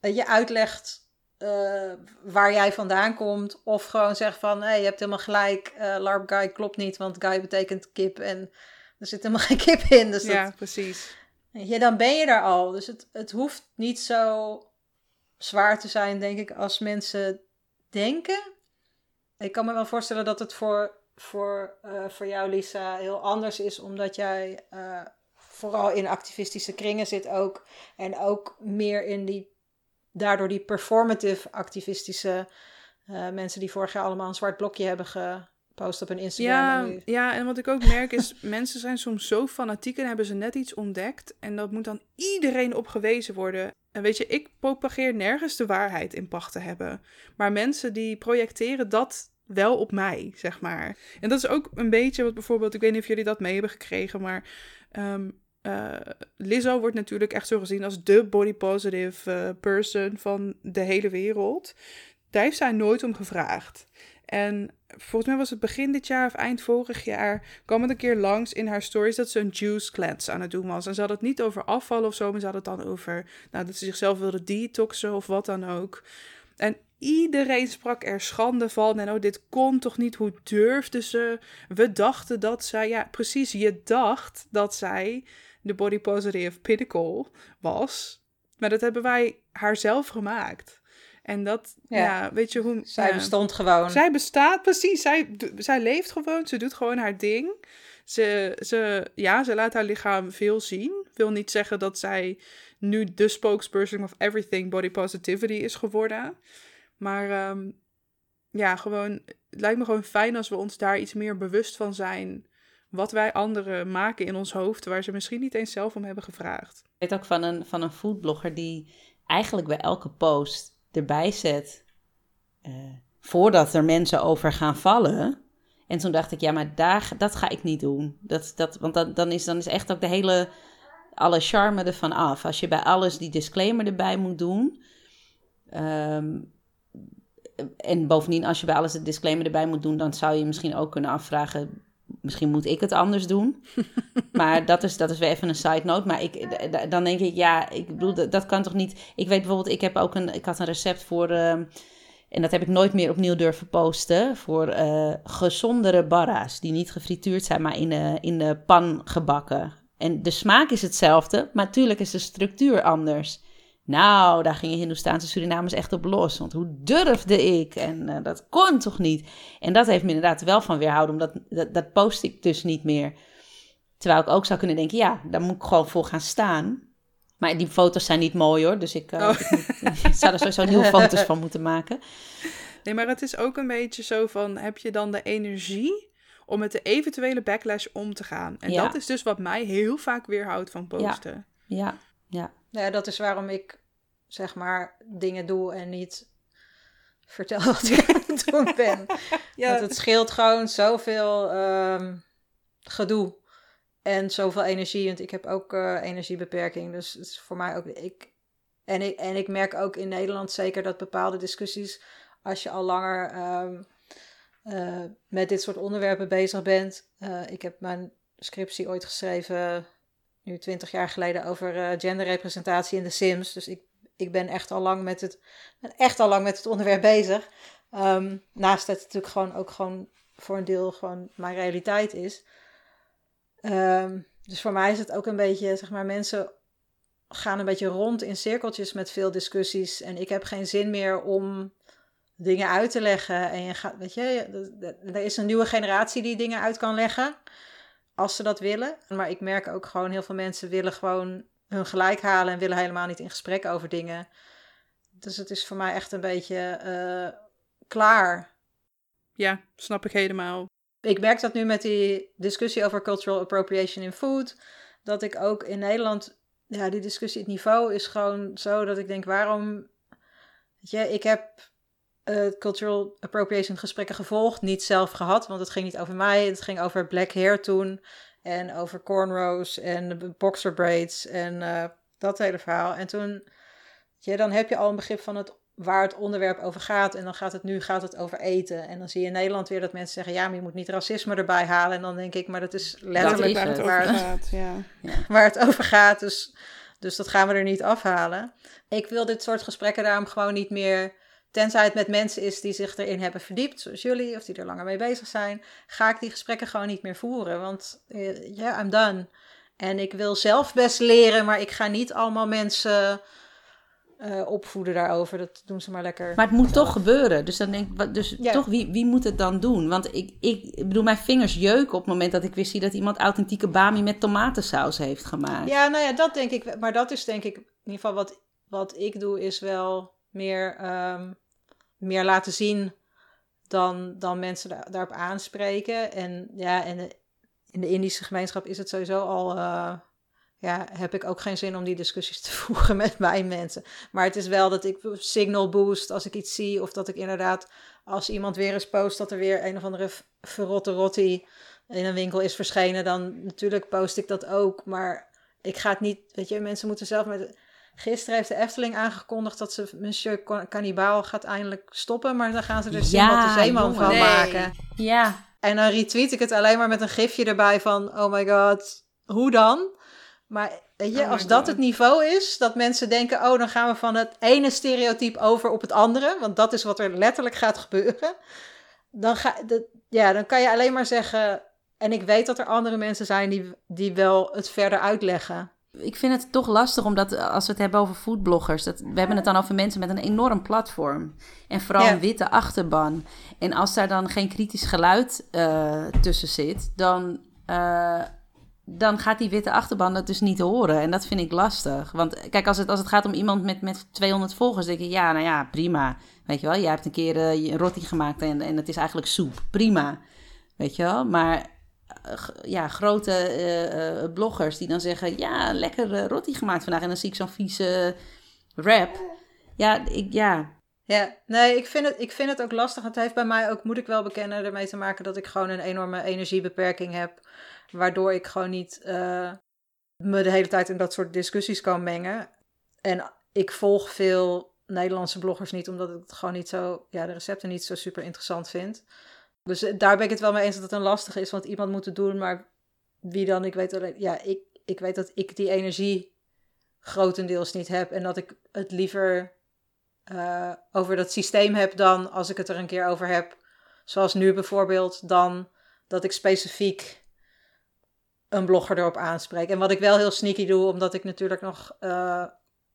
je uitlegt eh, waar jij vandaan komt... of gewoon zegt van... Hey, je hebt helemaal gelijk, eh LARP guy klopt niet... want guy betekent kip en er zit helemaal [LAUGHS] geen kip in. Dus ja, dat, precies. Je, dan ben je daar al. Dus het, het hoeft niet zo zwaar te zijn, denk ik, als mensen denken. Ik kan me wel voorstellen dat het voor, voor, voor jou, Lisa, heel anders is, omdat jij vooral in activistische kringen zit ook. En ook meer in die, daardoor die performative activistische eh, mensen die vorig jaar allemaal een zwart blokje hebben gepost op hun Instagram. Ja, en nu- ja, en wat ik ook merk is, [LAUGHS] mensen zijn soms zo fanatiek en hebben ze net iets ontdekt. En dat moet dan iedereen op gewezen worden. En weet je, ik propageer nergens de waarheid in pacht te hebben. Maar mensen die projecteren dat wel op mij, zeg maar. En dat is ook een beetje wat bijvoorbeeld, ik weet niet of jullie dat mee hebben gekregen, maar ehm, eh, Lizzo wordt natuurlijk echt zo gezien als de body positive eh, person van de hele wereld. Daar heeft zij nooit om gevraagd. En volgens mij was het begin dit jaar of eind vorig jaar, kwam het een keer langs in haar stories dat ze een juice cleanse aan het doen was. En ze had het niet over afvallen of zo, maar ze had het dan over nou, dat ze zichzelf wilde detoxen of wat dan ook. En iedereen sprak er schande van. En oh, dit kon toch niet? Hoe durfde ze? We dachten dat zij, ja, precies, je dacht dat zij de body positive pinnacle was. Maar dat hebben wij haar zelf gemaakt. En dat, ja, Ja. weet je hoe... Zij bestond gewoon. Zij bestaat, precies. Zij, zij leeft gewoon. Ze doet gewoon haar ding. Ze, ze, ja, ze laat haar lichaam veel zien. Wil niet zeggen dat zij nu de spokesperson of everything body positivity is geworden. Maar ehm, ja, gewoon, het lijkt me gewoon fijn als we ons daar iets meer bewust van zijn. Wat wij anderen maken in ons hoofd, waar ze misschien niet eens zelf om hebben gevraagd. Ik weet ook van een, van een foodblogger die eigenlijk bij elke post erbij zet. eh, voordat er mensen over gaan vallen. En toen dacht ik, ja, maar daar, dat ga ik niet doen. Dat, dat, want dan, dan, is, dan is echt ook de hele. alle charme ervan af. Als je bij alles die disclaimer erbij moet doen. Ehm, en bovendien, als je bij alles de disclaimer erbij moet doen, dan zou je misschien ook kunnen afvragen. Misschien moet ik het anders doen. [LAUGHS] maar dat is, dat is weer even een side note. Maar ik, dan denk ik, ja, ik bedoel, dat, dat kan toch niet. Ik weet bijvoorbeeld, ik heb ook een, ik had een recept voor. ehm, en dat heb ik nooit meer opnieuw durven posten. Voor eh, gezondere barra's. Die niet gefrituurd zijn, maar in de, in de pan gebakken. En de smaak is hetzelfde, maar natuurlijk is de structuur anders. Nou, daar gingen Hindoestaanse Surinamers echt op los. Want hoe durfde ik? En eh, dat kon toch niet? En dat heeft me inderdaad wel van weerhouden, omdat dat, dat post ik dus niet meer. Terwijl ik ook zou kunnen denken, ja, daar moet ik gewoon voor gaan staan. Maar die foto's zijn niet mooi hoor, dus ik, uh, oh. [LAUGHS] ik, zou er sowieso nieuwe foto's van moeten maken. Nee, maar het is ook een beetje zo van, heb je dan de energie om met de eventuele backlash om te gaan? En dat is dus wat mij heel vaak weerhoudt van posten. Ja, ja. ja. Ja dat is waarom ik zeg maar dingen doe en niet vertel [LAUGHS] wat ik aan het doen ben. [LAUGHS] ja. Want het scheelt gewoon zoveel um, gedoe en zoveel energie. Want ik heb ook uh, energiebeperking, dus het is voor mij ook... Ik, en, ik, en ik merk ook in Nederland zeker dat bepaalde discussies, als je al langer um, uh, met dit soort onderwerpen bezig bent. Uh, ik heb mijn scriptie ooit geschreven, nu twintig jaar geleden, over genderrepresentatie in de Sims. Dus ik ik ben echt al lang met het, echt al lang met het onderwerp bezig. Um, naast dat het natuurlijk gewoon ook gewoon voor een deel gewoon mijn realiteit is. Um, dus voor mij is het ook een beetje, zeg maar, mensen gaan een beetje rond in cirkeltjes met veel discussies. En ik heb geen zin meer om dingen uit te leggen. En je gaat, weet je, er is een nieuwe generatie die dingen uit kan leggen. Als ze dat willen. Maar ik merk ook gewoon, heel veel mensen willen gewoon hun gelijk halen en willen helemaal niet in gesprek over dingen. Dus het is voor mij echt een beetje uh, klaar. Ja, snap ik helemaal. Ik merk dat nu met die discussie over cultural appropriation in food. Dat ik ook in Nederland. Ja, die discussie, het niveau is gewoon zo dat ik denk: waarom. Weet je, ik heb uh, cultural appropriation gesprekken gevolgd. Niet zelf gehad, want het ging niet over mij. Het ging over black hair toen. En over cornrows en boxer braids en uh, dat hele verhaal. En toen, ja, dan heb je al een begrip van het, waar het onderwerp over gaat. En dan gaat het nu gaat het over eten. En dan zie je in Nederland weer dat mensen zeggen: ja, maar je moet niet racisme erbij halen. En dan denk ik, maar dat is letterlijk waar, het over gaat. Ja. [LAUGHS] waar het over gaat. Dus, dus dat gaan we er niet afhalen. Ik wil dit soort gesprekken daarom gewoon niet meer Tenzij het met mensen is die zich erin hebben verdiept, zoals jullie, of die er langer mee bezig zijn, ga ik die gesprekken gewoon niet meer voeren. Want eh, ja, I'm done. En ik wil zelf best leren, maar ik ga niet allemaal mensen uh, opvoeden daarover. Dat doen ze maar lekker. Maar het moet toch gebeuren. Dus dan denk ik, dus toch, wie, wie moet het dan doen? Want ik, ik, bedoel, mijn vingers jeuken op het moment dat ik weer zie dat iemand authentieke bami met tomatensaus heeft gemaakt. Ja, nou ja, dat denk ik. Maar dat is denk ik, in ieder geval wat, wat ik doe, is wel meer ehm, meer laten zien dan, dan mensen daar, daarop aanspreken. En ja, en in de Indische gemeenschap is het sowieso al. Uh, ja, heb ik ook geen zin om die discussies te [LAUGHS] voeren met mijn mensen. Maar het is wel dat ik signal boost als ik iets zie. Of dat ik inderdaad, als iemand weer eens post dat er weer een of andere verrotte rotti in een winkel is verschenen. Dan natuurlijk post ik dat ook. Maar ik ga het niet, weet je, mensen moeten zelf met Gisteren heeft de Efteling aangekondigd dat ze Monsieur Cannibal gaat eindelijk stoppen. Maar dan gaan ze er ja, de Zeeman van maken. Ja. En dan retweet ik het alleen maar met een gifje erbij van... Oh my god, hoe dan? Maar weet je, oh als dat het niveau is, dat mensen denken... Oh, dan gaan we van het ene stereotype over op het andere. Want dat is wat er letterlijk gaat gebeuren. Dan, ga, ja, dan kan je alleen maar zeggen... En ik weet dat er andere mensen zijn die, die wel het verder uitleggen ik vind het toch lastig, omdat eh, als we het hebben over foodbloggers, dat, we hebben het dan over mensen met een enorm platform. En vooral een witte achterban. En als daar dan geen kritisch geluid uh, tussen zit, dan, uh, dan gaat die witte achterban dat dus niet horen. En dat vind ik lastig. Want kijk, als het, als het gaat om iemand met, met 200 volgers, denk ik, ja, nou ja, prima. Weet je wel, jij hebt een keer uh, een roti gemaakt en, en het is eigenlijk soep. Prima. Weet je wel, maar ja, grote uh, uh, bloggers die dan zeggen: Ja, lekker uh, roti gemaakt vandaag. En dan zie ik zo'n vieze rap. Ja, ik, ja. Ja, nee, ik vind, het, ik vind het ook lastig. Het heeft bij mij ook, moet ik wel bekennen, ermee te maken dat ik gewoon een enorme energiebeperking heb. Waardoor ik gewoon niet me de hele tijd in dat soort discussies kan mengen. En ik volg veel Nederlandse bloggers niet, omdat ik het gewoon niet zo, ja, de recepten niet zo super interessant vind. Dus eh, daar ben ik het wel mee eens dat het een lastige is, want iemand moet het doen, maar wie dan? Ik weet alleen, ja, ik, ik weet dat ik die energie grotendeels niet heb en dat ik het liever uh, over dat systeem heb dan als ik het er een keer over heb, zoals nu bijvoorbeeld, dan dat ik specifiek een blogger erop aanspreek. En wat ik wel heel sneaky doe, omdat ik natuurlijk nog uh,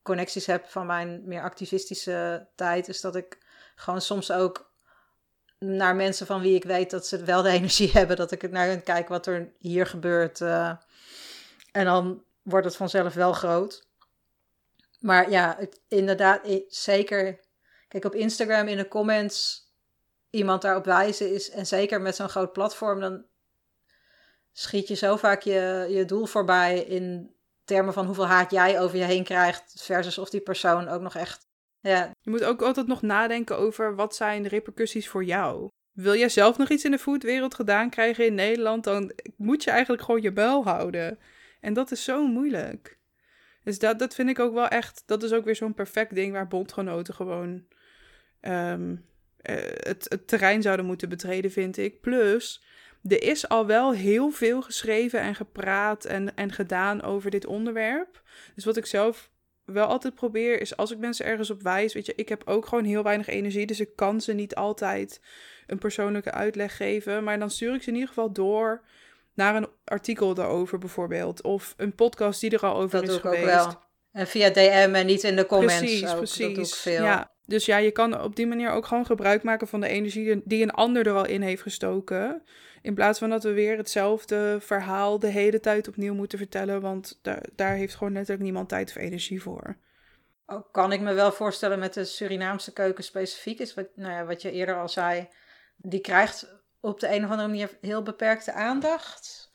connecties heb van mijn meer activistische tijd, is dat ik gewoon soms ook naar mensen van wie ik weet dat ze wel de [LAUGHS] energie hebben, dat ik naar hun kijk wat er hier gebeurt. eh. en dan wordt het vanzelf wel groot. Maar ja, inderdaad, zeker. Kijk, op Instagram in de comments iemand daarop wijzen is, en zeker met zo'n groot platform, dan schiet je zo vaak je, je doel voorbij in termen van hoeveel haat jij over je heen krijgt, versus of die persoon ook nog echt. Ja, Je moet ook altijd nog nadenken over wat zijn de repercussies voor jou. Wil jij zelf nog iets in de foodwereld gedaan krijgen in Nederland, dan moet je eigenlijk gewoon je buil houden. En dat is zo moeilijk. Dus dat, dat vind ik ook wel echt, dat is ook weer zo'n perfect ding waar bondgenoten gewoon ehm, eh, het, het terrein zouden moeten betreden, vind ik. Plus, er is al wel heel veel geschreven en gepraat en, en gedaan over dit onderwerp. Dus wat ik zelf wel altijd probeer, is als ik mensen ergens op wijs, weet je, ik heb ook gewoon heel weinig energie, dus ik kan ze niet altijd een persoonlijke uitleg geven, maar dan stuur ik ze in ieder geval door naar een artikel daarover bijvoorbeeld, of een podcast die er al over dat is doe ik ook geweest. wel. En via DM en niet in de comments. Precies, ook. precies. Dat doe ik veel. Ja, dus ja, je kan op die manier ook gewoon gebruik maken van de energie die een ander er al in heeft gestoken. In plaats van dat we weer hetzelfde verhaal de hele tijd opnieuw moeten vertellen, want daar, daar heeft gewoon letterlijk niemand tijd of energie voor. Ook kan ik me wel voorstellen met de Surinaamse keuken specifiek is, wat, nou ja, wat je eerder al zei, die krijgt op de een of andere manier heel beperkte aandacht.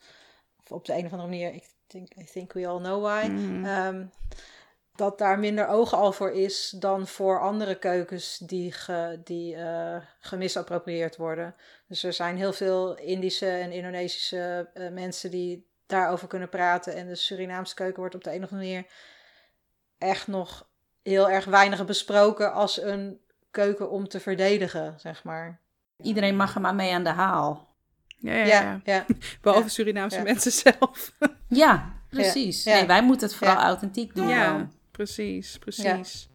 Of op de een of andere manier, ik think, I think we all know why. Mhm. Ehm, dat daar minder ogen al voor is dan voor andere keukens die, ge, die eh, gemisapproprieerd worden. Dus er zijn heel veel Indische en Indonesische eh, mensen die daarover kunnen praten. En de Surinaamse keuken wordt op de een of andere manier echt nog heel erg weinig besproken als een keuken om te verdedigen, zeg maar. Iedereen mag er maar mee aan de haal. Ja, ja, Ja, ja. ja. [LAUGHS] Behalve Ja. Surinaamse Ja. mensen zelf. Ja, precies. Ja. Nee, wij moeten het vooral Ja. authentiek doen. ja, gewoon. Precies, precies.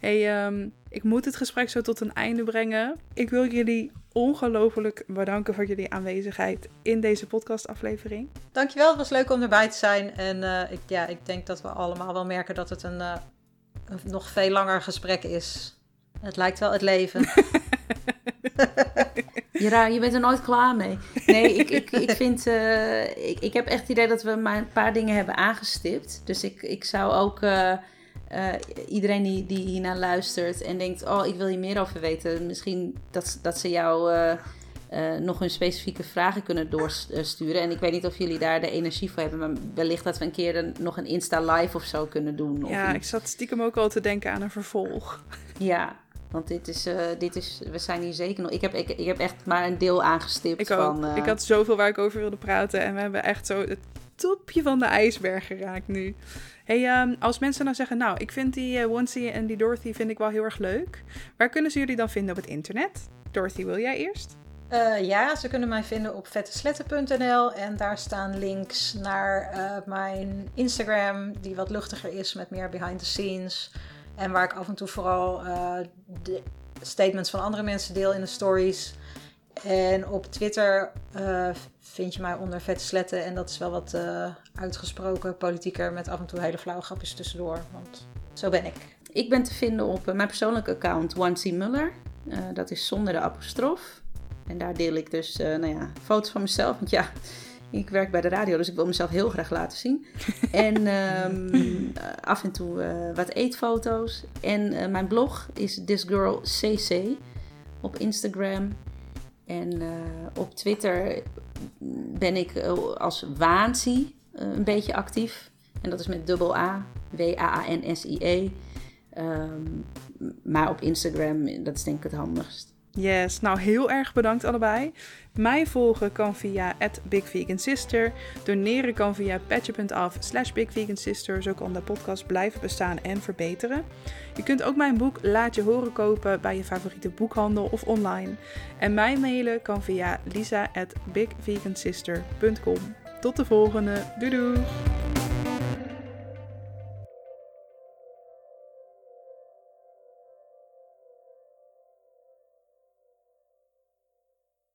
Hey, ehm, ik moet het gesprek zo tot een einde brengen. Ik wil jullie ongelooflijk bedanken voor jullie aanwezigheid in deze podcastaflevering. Dankjewel, het was leuk om erbij te zijn. En eh, ik, ja, ik denk dat we allemaal wel merken dat het een, eh, een nog veel langer gesprek is. Het lijkt wel het leven. [LAUGHS] Ja, je bent er nooit klaar mee. Nee, ik, ik, ik vind... eh, ik, ik heb echt het idee dat we maar een paar dingen hebben aangestipt. Dus ik, ik zou ook... eh, eh, iedereen die, die hiernaar luistert en denkt... Oh, ik wil hier meer over weten. Misschien dat, dat ze jou... eh, eh, nog hun specifieke vragen kunnen doorsturen. En ik weet niet of jullie daar de energie voor hebben, maar wellicht dat we een keer een, nog een Insta Live of zo kunnen doen. Of Ja, ik zat stiekem ook al te denken aan een vervolg. ja want dit is, dit is, we zijn hier zeker nog. Ik heb, ik, ik heb echt maar een deel aangestipt Ik ook. van. Ik had zoveel waar ik over wilde praten. En we hebben echt zo het topje van de ijsberg geraakt nu. Hey, ehm, als mensen nou zeggen, nou, ik vind die Onesie en die Dorothy vind ik wel heel erg leuk. Waar kunnen ze jullie dan vinden op het internet? Dorothy, wil jij eerst? Eh, ja, ze kunnen mij vinden op vettesletten.nl en daar staan links naar eh, mijn Instagram, die wat luchtiger is met meer behind the scenes. En waar ik af en toe vooral eh, de statements van andere mensen deel in de stories. En op Twitter vind je mij onder Vettesletten en dat is wel wat eh, uitgesproken politieker met af en toe hele flauwe grapjes tussendoor, want zo ben ik. Ik ben te vinden op eh, mijn persoonlijke account Wansi Muller. Eh, dat is zonder de apostrof. En daar deel ik dus nou ja, foto's van mezelf. Want ja, [LAUGHS] ik werk bij de radio, dus ik wil mezelf heel graag laten zien. [LAUGHS] En ehm, eh, af en toe wat eetfoto's. En mijn blog is This Girl CC op Instagram. En op Twitter ben ik eh, als Waansi eh, een beetje actief. En dat is met dubbel A, W-A-A-N-S-I-E. Ehm, maar op Instagram, dat is denk ik het handigst. Yes, nou heel erg bedankt allebei. Mij volgen kan via @bigvegansister. Doneren kan via patje.af slash bigvegansister. Zo kan de podcast blijven bestaan en verbeteren. Je kunt ook mijn boek Laat je horen kopen bij je favoriete boekhandel of online. En mij mailen kan via lisa@bigvegansister.com. Tot de volgende. Doei doei!